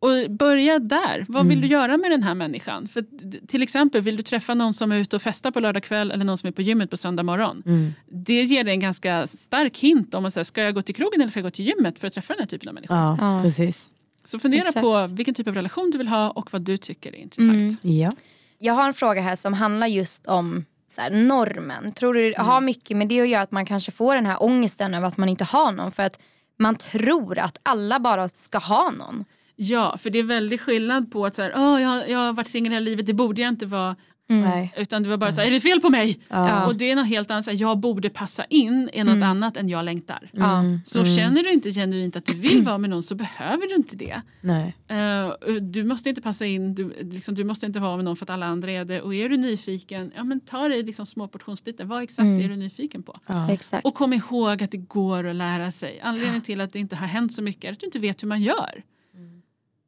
Och börja där. Vad vill du göra med den här människan? För till exempel, vill du träffa någon som är ute och festar på lördag kväll eller någon som är på gymmet på söndag morgon? Det ger dig en ganska stark hint om att säga, ska jag gå till krogen eller ska jag gå till gymmet för att träffa den här typen av människor? Ja, Ja. precis. Så fundera Exakt. på vilken typ av relation du vill ha och vad du tycker är intressant. Ja. Jag har en fråga här som handlar just om så här, normen. Tror du det har mycket med det att göra att man kanske får den här ångesten över att man inte har någon för att man tror att alla bara ska ha någon. Ja, för det är väldigt skillnad på att så här, "Åh, jag, har- jag har varit singel hela livet, det borde jag inte vara. Nej. Utan det var bara så här, är det fel på mig? Ja. Och det är något helt annat, så här, jag borde passa in är något annat än jag längtar. Ja. Så känner du inte genuint att du vill vara med någon så behöver du inte det. Nej. Eh, du måste inte passa in, du, liksom, du måste inte vara med någon för att alla andra är det. Och är du nyfiken, ja men ta dig liksom små portionsbitar. Vad exakt är du nyfiken på? Ja. Exakt. Och kom ihåg att det går att lära sig. Anledningen till att det inte har hänt så mycket är att du inte vet hur man gör.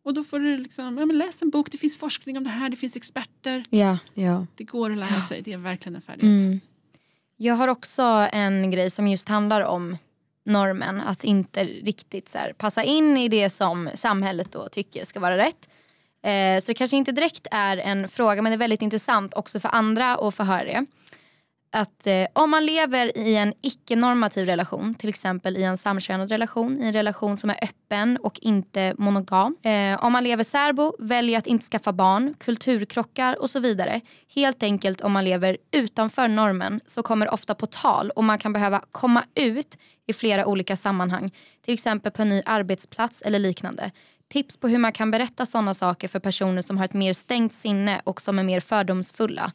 Och då får du liksom, ja, men läs en bok, det finns forskning om det här, det finns experter. ja. Ja. Det går att lära sig, det är verkligen en färdighet. Mm. Jag har också en grej som just handlar om normen. Att inte riktigt så här, passa in i det som samhället då tycker ska vara rätt. Eh, så det kanske inte direkt är en fråga men det är väldigt intressant också för andra att få höra det. Att eh, om man lever i en icke-normativ relation, till exempel i en samkönad relation, i en relation som är öppen och inte monogam. Eh, om man lever särbo, väljer att inte skaffa barn, kulturkrockar och så vidare. Helt enkelt om man lever utanför normen så kommer det ofta på tal och man kan behöva komma ut i flera olika sammanhang. Till exempel på en ny arbetsplats eller liknande. Tips på hur man kan berätta sådana saker för personer som har ett mer stängt sinne och som är mer fördomsfulla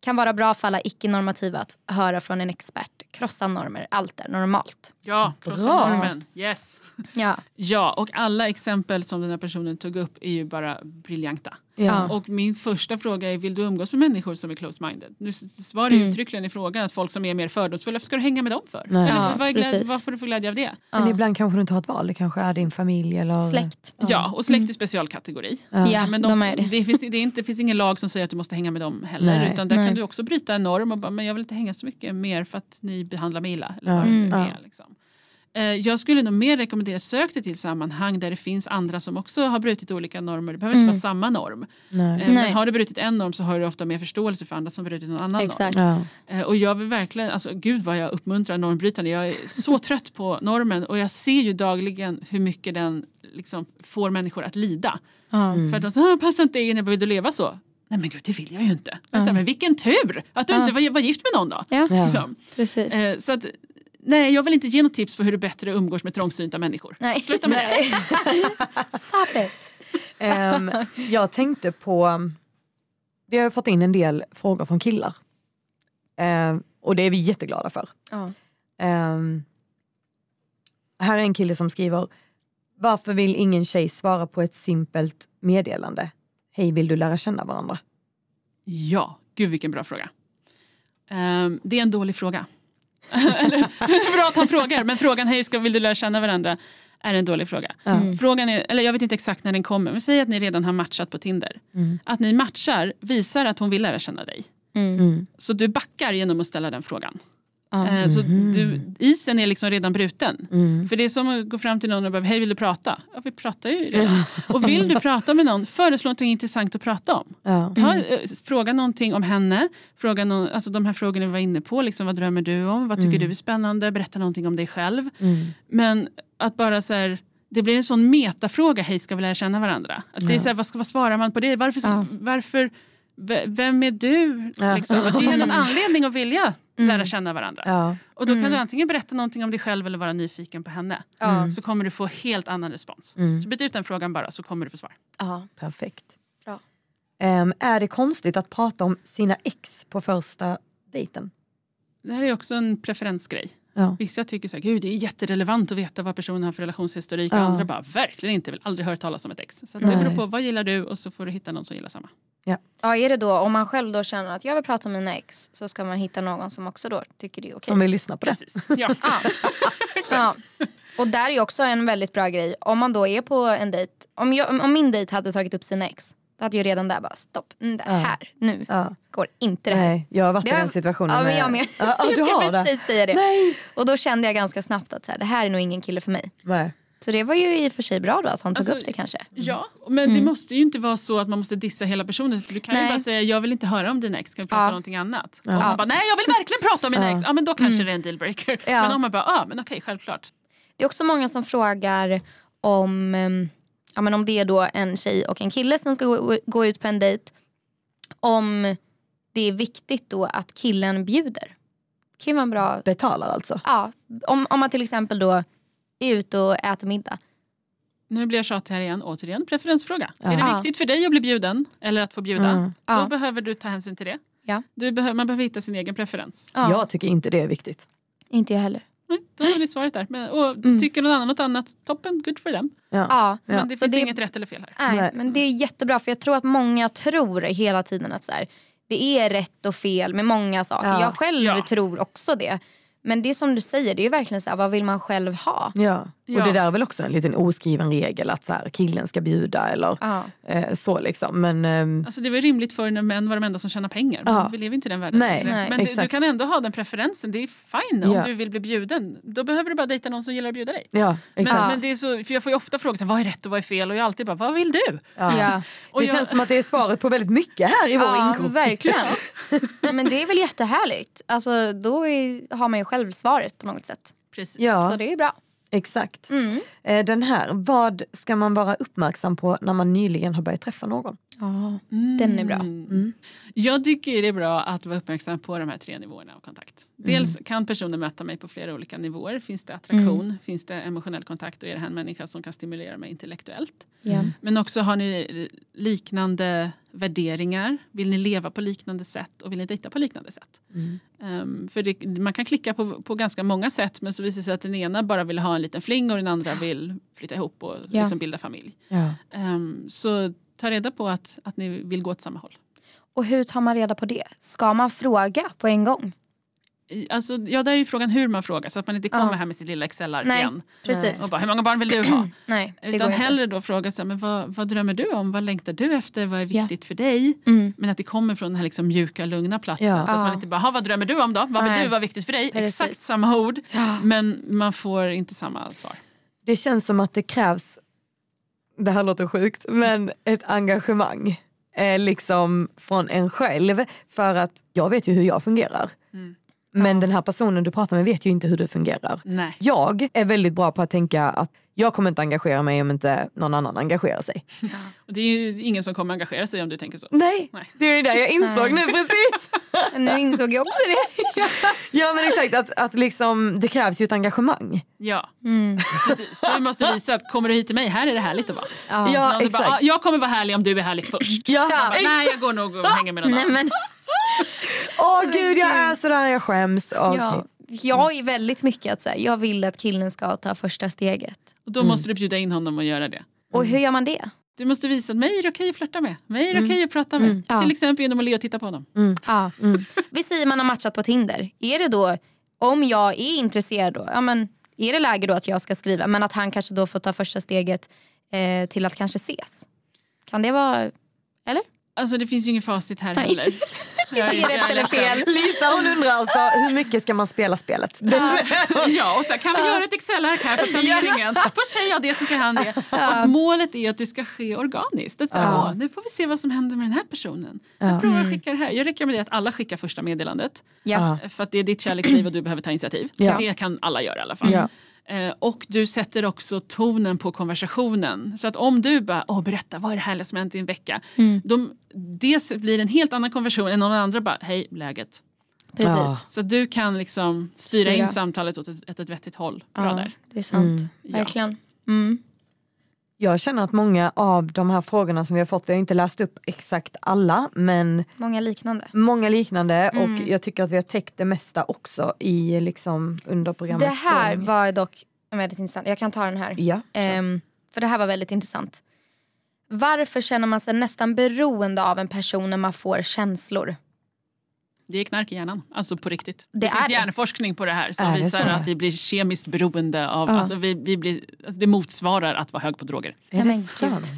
kan vara bra för alla icke-normativa att höra från en expert. Krossa normer, allt är normalt. Ja, krossa Bra. normen. Yes. Ja. Ja, och alla exempel som den här personen tog upp är ju bara briljanta. Ja. Och min första fråga är, vill du umgås med människor som är close-minded? Nu svarar ju uttryckligen i frågan att folk som är mer fördomsfulla, varför ska du hänga med dem för? Nej. Eller, Ja, vad, får du för glädje av det? Men ibland kanske du inte har ett val, det kanske är din familj eller Släkt. Ja, och släkt är specialkategori. Ja, Men de, de, är det. det, finns, det, är inte, det finns ingen lag som säger att du måste hänga med dem heller. Nej. Utan där Nej. kan du också bryta en norm och bara, men jag vill inte hänga så mycket mer för att ni behandlar mig illa. Eller Ja. Mm. är, liksom. Eh, Jag skulle nog mer rekommendera sök dig till sammanhang där det finns andra som också har brutit olika normer. Det behöver inte vara samma norm. Nej. Eh, Nej. Men har du brutit en norm så har du ofta mer förståelse för andra som brutit någon annan Exakt. Ja. norm. Eh, Och jag vill verkligen, alltså gud vad jag uppmuntrar normbrytande. Jag är så trött på normen och jag ser ju dagligen hur mycket den liksom får människor att lida. Ja. För att de säger, "Ah, passar inte in, jag vill du leva så? Nej men gud det vill jag ju inte. Jag säger, men vilken tur att du inte var, var gift med någon då. Ja, Ja. Liksom. precis. Eh, så att, nej jag vill inte ge något tips på hur du bättre umgås med trångsynta människor. Nej. Sluta med det. Stop it. Ehm, jag tänkte på, vi har ju fått in en del frågor från killar. Ehm, och det är vi jätteglada för. Ja. Ehm, här är en kille som skriver, varför vill ingen tjej svara på ett simpelt meddelande? Hej, vill du lära känna varandra? Ja, gud vilken bra fråga. Ehm, det är en dålig fråga. Eller, bra att han frågar, men frågan hej, ska, vill du lära känna varandra är en dålig fråga. Mm. Frågan är, eller jag vet inte exakt när den kommer, men säg att ni redan har matchat på Tinder. Mm. Att ni matchar visar att hon vill lära känna dig. Mm. Mm. Så du backar genom att ställa den frågan. Eh, Så du, isen är liksom redan bruten. Mm. För det är som att gå fram till någon och bara, hej vill du prata? Ja vi pratar ju redan. Och vill du prata med någon, föreslå något intressant att prata om. Ja. Ta, eh, Fråga någonting om henne, fråga någon, alltså de här frågorna vi var inne på. Liksom, vad drömmer du om? Vad tycker du är spännande? Berätta någonting om dig själv. Mm. Men att bara så här, det blir en sån metafråga, hej ska vi lära känna varandra? Att det är så här, vad, ska, vad svarar man på det? Varför, varför vem är du? Ja. Liksom. Och ge henne en anledning att vilja lära känna varandra. Ja. Och då kan du antingen berätta någonting om dig själv eller vara nyfiken på henne. Ja. Så kommer du få helt annan respons. Mm. Så byt ut den frågan bara så kommer du få svar. Ja. Perfekt. Bra. Ehm, är det konstigt att prata om sina ex på första dejten? Det här är också en preferensgrej. Ja. Vissa tycker så här, Gud, det är jätterelevant att veta vad personen har för relationshistorik. Ja. Och andra bara, verkligen inte, vill aldrig höra talas om ett ex. Så det beror på, vad gillar du? Och så får du hitta någon som gillar samma. Ja, är det då om man själv då känner att jag vill prata om mina ex så ska man hitta någon som också då tycker det är okej. Som vill lyssna på det? Precis. Ja. Ja. Och där är ju också en väldigt bra grej. Om man då är på en dejt. Om, jag, om min dejt hade tagit upp sina ex. Då hade jag redan där bara stopp. Mm, Det Ja. här, nu Ja. går inte det här. Nej, jag har varit Det i den situationen. Ja, men jag med. Ja, ja, du jag har ska det. precis säga det. Nej. Och då kände jag ganska snabbt att så här, det här är nog ingen kille för mig. Nej. Så det var ju i och för sig bra då att han tog Alltså, upp det kanske. ja, men det måste ju inte vara så att man måste dissa hela personen. Du kan ju Nej. bara säga, jag vill inte höra om dina ex, kan vi prata Ja. om någonting annat? Ja. Om man bara, nej jag vill verkligen prata om mina ex. Ja men då kanske det är en dealbreaker. Ja. Men om man bara, ja men okej självklart. Det är också många som frågar om, ehm, ja, men om det är då en tjej och en kille som ska gå, gå ut på en dejt. Om det är viktigt då att killen bjuder. Det kan ju vara en bra... Betalar alltså? Ja, om, om man till exempel då är ute och äter middag. Nu blir jag tjatig här igen, återigen preferensfråga. Ja. Är det viktigt för dig att bli bjuden eller att få bjuda? Mm. Då Ja. behöver du ta hänsyn till det. Ja. Du behöver, man behöver hitta sin egen preferens. Ja, Jag tycker inte det är viktigt. Inte jag heller. Nej, då har ni svaret där. Men, och Mm. Tycker någon annan något annat, toppen, good for them. Ja. Ja, Men det så finns det- inget rätt eller fel här. Nej, Nej. men det är jättebra för jag tror att många tror hela tiden att så här, det är rätt och fel med många saker. Ja. Jag själv Ja. tror också det. Men det är som du säger, det är verkligen så här, vad vill man själv ha? Ja. Ja. Och det där är väl också en liten oskriven regel att så här, killen ska bjuda eller Ja. eh, så liksom. Men ehm, Alltså det var rimligt förr när män var de enda som tjänar pengar. Men Ja. Vi lever inte i den världen Nej, nej, Men du, du kan ändå ha den preferensen. Det är fine om Ja. du vill bli bjuden. Då behöver du bara dejta någon som gillar att bjuda dig. ja, Men, exakt. men det är så, för jag får ju ofta så här, vad är rätt och vad är fel och jag alltid bara vad vill du? Ja. Ja. Och Det jag- känns som att det är svaret på väldigt mycket här i vår Ja, ingång. verkligen. Men det är väl jättehärligt. Alltså, då är, har man ju själv svaret på något sätt. Precis. Ja. Så det är bra. Exakt. Mm. Eh, Den här, vad ska man vara uppmärksam på när man nyligen har börjat träffa någon? Ja, den är bra. Mm. Jag tycker det är bra att vara uppmärksam på de här tre nivåerna av kontakt. Dels kan personen möta mig på flera olika nivåer. Finns det attraktion? Finns det emotionell kontakt? Och är det här en människa som kan stimulera mig intellektuellt? Men också har ni liknande värderingar? Vill ni leva på liknande sätt? Och vill ni dejta på liknande sätt? Um, för det, man kan klicka på, på ganska många sätt men så visar det sig att den ena bara vill ha en liten fling och den andra vill flytta ihop och Ja. liksom bilda familj. Ja. Um, så ta reda på att, att ni vill gå åt samma håll. Och hur tar man reda på det? Ska man fråga på en gång? Alltså, ja, där är ju frågan hur man frågar så att man inte kommer Ja. här med sitt lilla Excel-ark igen. precis. Och bara, hur många barn vill du ha? Nej, Utan hellre då fråga så här, men vad, vad drömmer du om? Vad längtar du efter? Vad är Ja. viktigt för dig? Mm. Men att det kommer från den här liksom mjuka, lugna platsen. Ja. Så att Ja. man inte bara, "Ha, vad drömmer du om då? Vad vill Nej. du? Vad är viktigt för dig? Precis. Exakt samma ord. Men man får inte samma svar. Det känns som att det krävs, det här låter sjukt, men ett engagemang eh, liksom från en själv. För att jag vet ju hur jag fungerar. Mm. Men den här personen du pratar med vet ju inte hur du fungerar. Nej. Jag är väldigt bra på att tänka att jag kommer inte engagera mig om inte någon annan engagerar sig. Och det är ju ingen som kommer engagera sig om du tänker så. Nej, Nej. det är ju det jag insåg nu precis. Nu insåg jag också det. Ja men exakt, att, att liksom, det krävs ju ett engagemang. Ja, Mm. precis. Du måste visa att kommer du hit till mig, här är det härligt att vara. Ja. Ja, exakt. bara, "Ah, jag kommer vara härlig om du är härlig först. Ja, bara, exakt. Nej, jag går nog och hänger med någon Nej, annan. men, Åh gud jag är sådär, jag skäms. Okej. ja. Jag är väldigt mycket att så här, jag vill att killen ska ta första steget. Och då måste du bjuda in honom och göra det. Och hur gör man det? Du måste visa att mig är det okej att flirta med. Mig är det okej att prata med. Ja. Till exempel genom att le och titta på honom. Ja. Vi säger man har matchat på Tinder. Är det då, om jag är intresserad då, ja, men, är det läge då att jag ska skriva men att han kanske då får ta första steget eh, till att kanske ses? Kan det vara, eller? Alltså det finns ju ingen facit här Nej. heller. Är rätt eller fel? Lisa hon undrar alltså hur mycket ska man spela spelet? Ja, och så här, kan vi göra ett Excel-ark här för planeringen? Får säger jag det så säger han det. Och målet är att det ska ske organiskt. Att så, här, Ja. "Åh, nu får vi se vad som händer med den här personen. Jag provar att skicka det här. Jag rekommenderar att alla skickar första meddelandet. Ja. Ja. För att det är ditt kärleksliv och du behöver ta initiativ. Ja. Det kan alla göra i alla fall. Eh, och du sätter också tonen på konversationen. Så att om du bara, Åh, berätta vad är det härliga som hänt i en vecka. Mm. De, det blir en helt annan konversation än om den andra bara, hej läget. Precis. Ja. Så du kan liksom styra, Styra. in samtalet åt ett, ett, ett vettigt håll. Bra Ja, där. det är sant. Ja. Verkligen. Mm. Jag känner att många av de här frågorna som vi har fått, vi har inte läst upp exakt alla men Många liknande. många liknande Mm. och jag tycker att vi har täckt det mesta också i liksom under Det programmets här gång. var dock väldigt intressant. Jag kan ta den här. Ja. Ehm, för det här var väldigt intressant. Varför känner man sig nästan beroende av en person när man får känslor? Det är knark i hjärnan, alltså på riktigt. Det, Det är finns hjärnforskning på det här som Är det visar så? att vi blir kemiskt beroende av, Ja. alltså vi, vi blir, alltså det motsvarar att vara hög på droger. är det sant?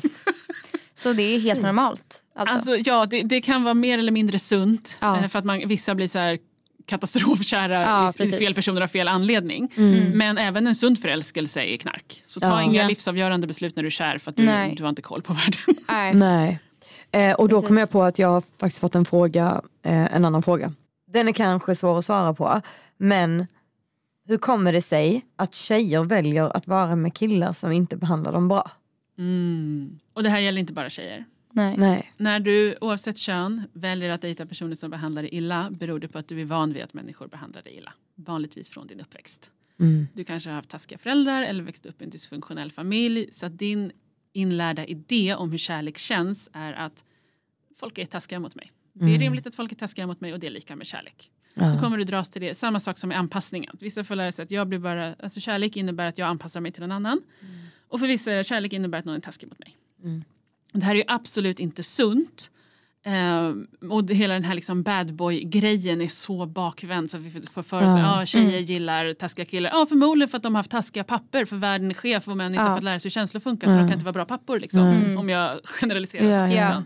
Så det är helt normalt? Alltså. Alltså, ja, det, det kan vara mer eller mindre sunt Ja. eh, för att man, vissa blir så här katastrofkära Ja, i, i fel personer av fel anledning. Mm. Men även en sund förälskelse är knark. Så ta Ja. inga livsavgörande beslut när du är kär för att du, du har inte koll på världen. Nej. Nej. Eh, och då Precis. kom jag på att jag har faktiskt fått en fråga, eh, en annan fråga. Den är kanske svår att svara på, men hur kommer det sig att tjejer väljer att vara med killar som inte behandlar dem bra? Mm. Och det här gäller inte bara tjejer. Nej. Nej. När du oavsett kön väljer att dejta personer som behandlar dig illa beror det på att du är van vid att människor behandlar dig illa. Vanligtvis från din uppväxt. Mm. Du kanske har haft taskiga föräldrar eller växt upp i en dysfunktionell familj. Så att din inlärda idé om hur kärlek känns är att folk är taskiga mot mig. Det är Mm. rimligt att folk är taskiga mot mig och det är lika med kärlek. Då Ja. kommer du dras till det. Samma sak som med anpassningen. Vissa får lära sig att jag blir bara, alltså kärlek innebär att jag anpassar mig till någon annan. Och för vissa kärlek innebär att någon är taskig mot mig. Mm. Det här är ju absolut inte sunt. Ehm, och det, hela den här liksom bad boy-grejen är så bakvänd så att vi får för oss att Ja. ah, tjejer gillar taskiga killar. Ja, förmodligen för att de har haft taskiga papper för världen är skev och män inte har fått lära sig hur känslor funkar så de Mm. kan inte vara bra pappor. Liksom, Mm. Om jag generaliserar. Ja, så ja.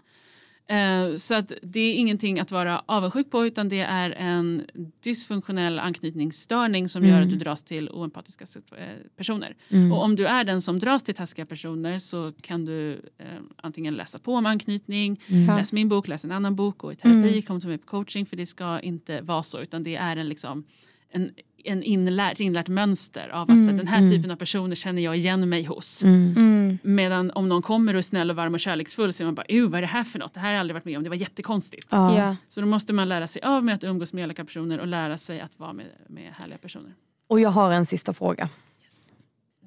Eh, Så att det är ingenting att vara avundsjuk på utan det är en dysfunktionell anknytningsstörning som gör Mm. att du dras till oempatiska eh, personer. Mm. Och om du är den som dras till taskiga personer så kan du eh, antingen läsa på om anknytning, Mm. läs min bok, läs en annan bok, gå i terapi, Mm. kom till mig på coaching för det ska inte vara så utan det är en, liksom, en, en inlärt, inlärt mönster av att så, Mm. att den här Mm. typen av personer känner jag igen mig hos. Mm. Mm. Medan om någon kommer och är snäll och varm och kärleksfull så är man bara "Ew, vad är det här för något? Det här har jag aldrig varit med om, det var jättekonstigt. Ja. Ja. Så då måste man lära sig av med att umgås med elaka personer och lära sig att vara med, med härliga personer. Och jag har en sista fråga.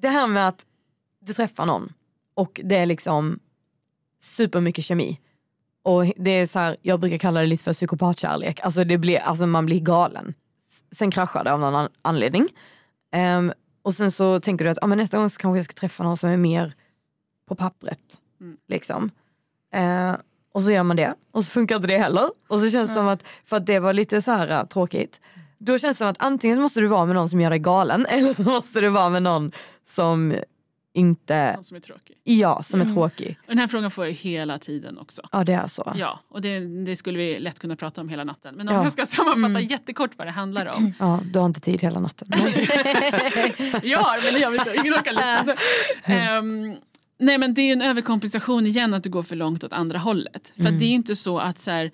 Det här med att du träffar någon och det är liksom supermycket kemi. Och det är så här, jag brukar kalla det lite för psykopatkärlek. Alltså, det blir, alltså man blir galen. Sen kraschar det av någon an- anledning. Ehm, och sen så tänker du att ah, men nästa gång så kanske jag ska träffa någon som är mer på pappret. Mm. Liksom. Eh, och så gör man det och så funkar inte det heller. Och så känns det som att, för att det var lite så här uh, tråkigt. Då känns det som att antingen måste du vara med någon som gör dig galen eller så måste du vara med någon som inte, Någon som är tråkig. ja som är Mm. tråkig. Och den här frågan får jag hela tiden också. Ja det är så. Ja, och det, det skulle vi lätt kunna prata om hela natten. Men om Ja. jag ska sammanfatta Mm. jättekort vad det handlar om. Ja, du har inte tid hela natten. ja, men det gör vi inte. Ingen orkar lyssna. Ehm, nej, men det är en överkompensation igen att du går för långt åt andra hållet. För att det är ju inte så att så här,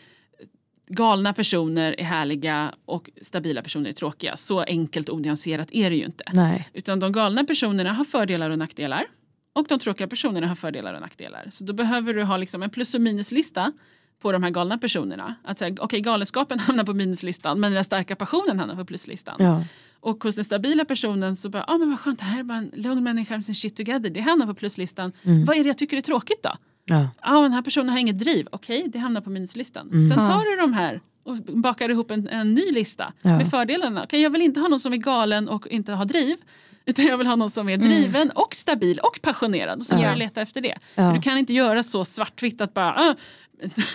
galna personer är härliga och stabila personer är tråkiga. Så enkelt och onyanserat är det ju inte. Nej. Utan de galna personerna har fördelar och nackdelar. Och de tråkiga personerna har fördelar och nackdelar. Så då behöver du ha liksom en plus och minuslista på de här galna personerna. Att säga, okej galenskapen hamnar på minuslistan men den starka passionen hamnar på pluslistan. Ja. Och hos den stabila personen så bara, ah, men vad skönt, det här är bara en lugn människa med sin shit together. Det hamnar på pluslistan. Mm. Vad är det jag tycker är tråkigt då? Ja. Ja, den här personen har inget driv. Okej, det hamnar på minuslistan. Mm. Sen Ja. tar du de här och bakar ihop en, en ny lista Ja. med fördelarna. Okej, jag vill inte ha någon som är galen och inte har driv. Utan jag vill ha någon som är driven och stabil och passionerad. Och så Ja. får jag leta efter det. Ja. Du kan inte göra så svartvitt att bara ah,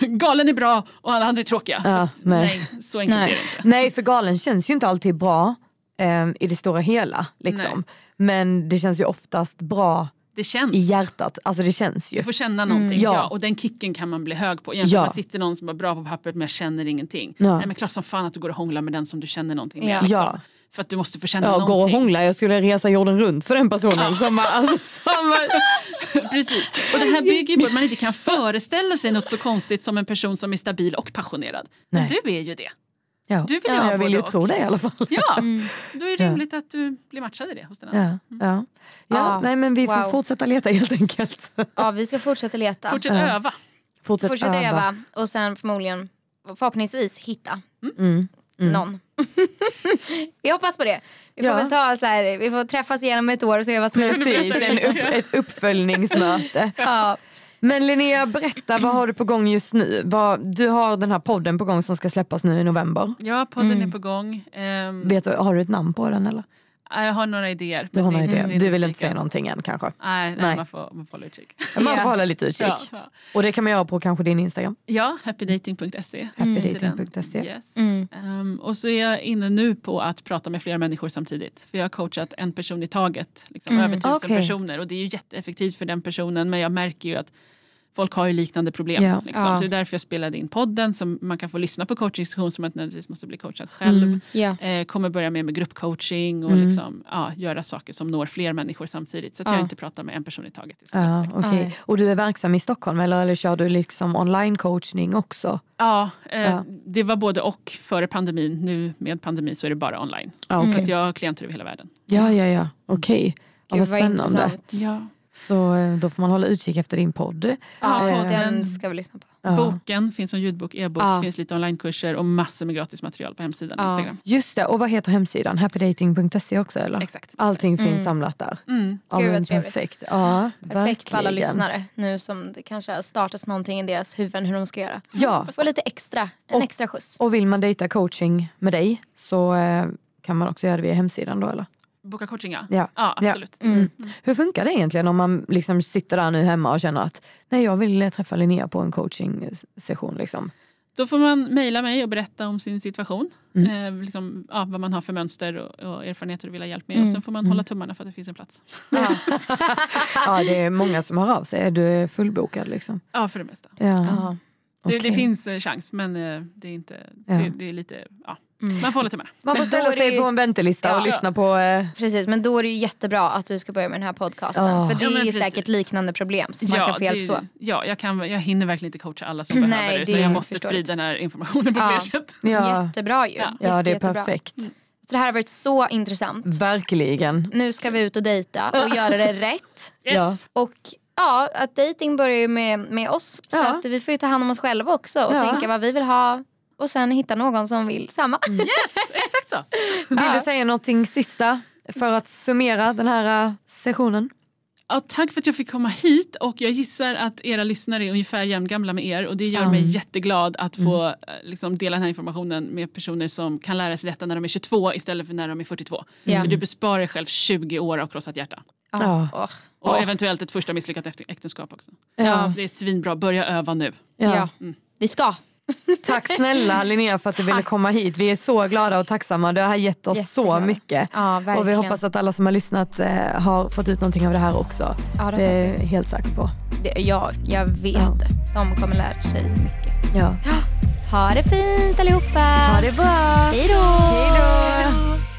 galen är bra och alla andra är tråkiga. Ja, att, nej. nej. så enkelt Nej. är det inte. Nej för galen känns ju inte alltid bra eh, i det stora hela. Liksom. Men det känns ju oftast bra Det känns. i hjärtat. Alltså det känns ju. Du får känna någonting. Ja. Ja. och den kicken kan man bli hög på. Jämfört Ja. med att sitter någon som är bra på pappret men jag känner ingenting. Ja. Nej, men klart som fan att du går och hånglar med den som du känner någonting med. Ja. Ja. För att du måste få känna Ja, gå och någonting. hångla, jag skulle resa jorden runt för den personen. Som, bara- alltså, som, bara- Precis. Och det här bygger på att man inte kan föreställa sig något så konstigt som en person som är stabil och passionerad. Men Nej. du är ju det. Ja. Du vill ja, ha jag vill ju tro det i alla fall. Ja, Mm. då är det rimligt att du blir matchad i det hos den andra. Ja, ja. ja. Ja, Nej, men vi får wow. fortsätta leta helt enkelt. Ja, vi ska fortsätta leta. Fortsätt Ja. öva. Fortsätt Fortsätta öva och sen förmodligen förhoppningsvis hitta Mm. Mm. någon. vi hoppas på det. Vi får Ja. väl ta så här, vi får träffas igenom ett år och se vad som händer. Precis, en upp, ett uppföljningsmöte. Ja. Men Linnea, berätta vad har du på gång just nu? Vad, du har den här podden på gång som ska släppas nu i november. Ja, podden Mm. är på gång. Ehm, Vet du, har du ett namn på den eller? ja, jag har några idéer. Du har men någon det- idé? det är Du vill inte säga någonting än kanske? Nej, nej, Nej. Man, får, man får hålla utkik. Man får hålla lite utkik. Ja, ja. Och det kan man göra på kanske din Instagram? ja happydating.se. Happydating.se. Yes. Mm. Ehm, och så är jag inne nu på att prata med flera människor samtidigt. För jag har coachat en person i taget, liksom, Mm. över tusen Okej. personer. Och det är ju jätteeffektivt för den personen men jag märker ju att folk har ju liknande problem. Ja. Liksom. Ja. Så det är därför jag spelade in podden som man kan få lyssna på coachingsession som man inte nödvändigtvis måste bli coachad själv. Mm. Ja. Eh, kommer börja med, med gruppcoaching och Mm. liksom, ja, göra saker som når fler människor samtidigt. Så att Ja. jag inte pratar med en person i taget. Ja, ja, okej. Nej. Och du är verksam i Stockholm eller, eller kör du liksom online coachning också? ja, eh, Ja. det var både och före pandemin. Nu med pandemin så är det bara online. Ja, okej. Så att jag har klienter över hela världen. ja, ja, ja. okej. Ja, Gud vad vad spännande. intressant. Ja. Så eh, då får man hålla utkik efter din podd. Ja, den den- ska vi lyssna på. Ja. Boken finns som ljudbok, e-bok, Ja. finns lite onlinekurser och massor med gratis material på hemsidan Ja. Instagram. Just det, och vad heter hemsidan? Happydating.se också eller? Exakt. Allting finns Mm. samlat där. Mm. Ja, Gud, vad trevligt. perfekt. Ja, Perfekt för alla lyssnare nu som det kanske har startats någonting i deras huvuden hur de ska göra. Ja, Så få lite extra, en Och- extra skjuts. och vill man dejta coaching med dig så eh, kan man också göra det via hemsidan då eller? Boka coaching ja. Ja. Ja, Ja. absolut. Mm. Hur funkar det egentligen om man liksom sitter där nu hemma och känner att nej jag vill träffa Linnea på en coaching session liksom? Då får man mejla mig och berätta om sin situation. Mm. Eh, liksom, ja, vad man har för mönster och, och erfarenheter du vill ha hjälp med. Mm. Och sen får man hålla tummarna för att det finns en plats. Ja. Ja det är många som hör av sig, du är fullbokad liksom. Ja, för det mesta. Ja. Det, det okej. finns eh, chans men eh, det är inte... Ja. Det, det är lite... Ja. Mm. Man får hålla tummarna. Man får ställa sig ju- på en väntelista och Ja. lyssna på... Eh, Precis, men då är det ju jättebra att du ska börja med den här podcasten. Ja. För det Ja, är precis. säkert liknande problem så man kan få hjälp så. Ja, jag, kan, jag hinner verkligen inte coacha alla som Nej, behöver det. det Utan jag måste sprida den här informationen på Ja. fler sätt. ja, Jättebra ju. Ja. ja det är Jätte- perfekt. Så det här har varit så intressant. Verkligen. Nu ska vi ut och dejta och göra det rätt. Yes! Ja. Och ja, att dating börjar ju med, med oss. Så Ja. att vi får ju ta hand om oss själva också och Ja. tänka vad vi vill ha. Och sen hitta någon som vill samma. Yes, exakt så. Vill du säga någonting sista för att summera den här eh, sessionen? Ja, tack för att jag fick komma hit och jag gissar att era lyssnare är ungefär jämngamla med er och det gör Mm. mig jätteglad att få eh, liksom, dela den här informationen med personer som kan lära sig detta när de är 22 istället för när de är 42. Ja. För du besparar dig själv 20 år av krossat hjärta. Ja. Åh. Och eventuellt ett första misslyckat äkten- äktenskap också. Ja. Det är svinbra, börja öva nu. Ja. Ja. Vi ska. Tack snälla Linnea för att du ville komma hit. Vi är så glada och tacksamma. Du har gett oss Jätteglada. så mycket. Ja, och vi hoppas att alla som har lyssnat eh, har fått ut någonting av det här också. Ja, det, är jag helt säker på. Det, ja, jag vet ja. det. De kommer lära sig mycket. Ja. Ha det fint allihopa. Ha det bra. Hej då.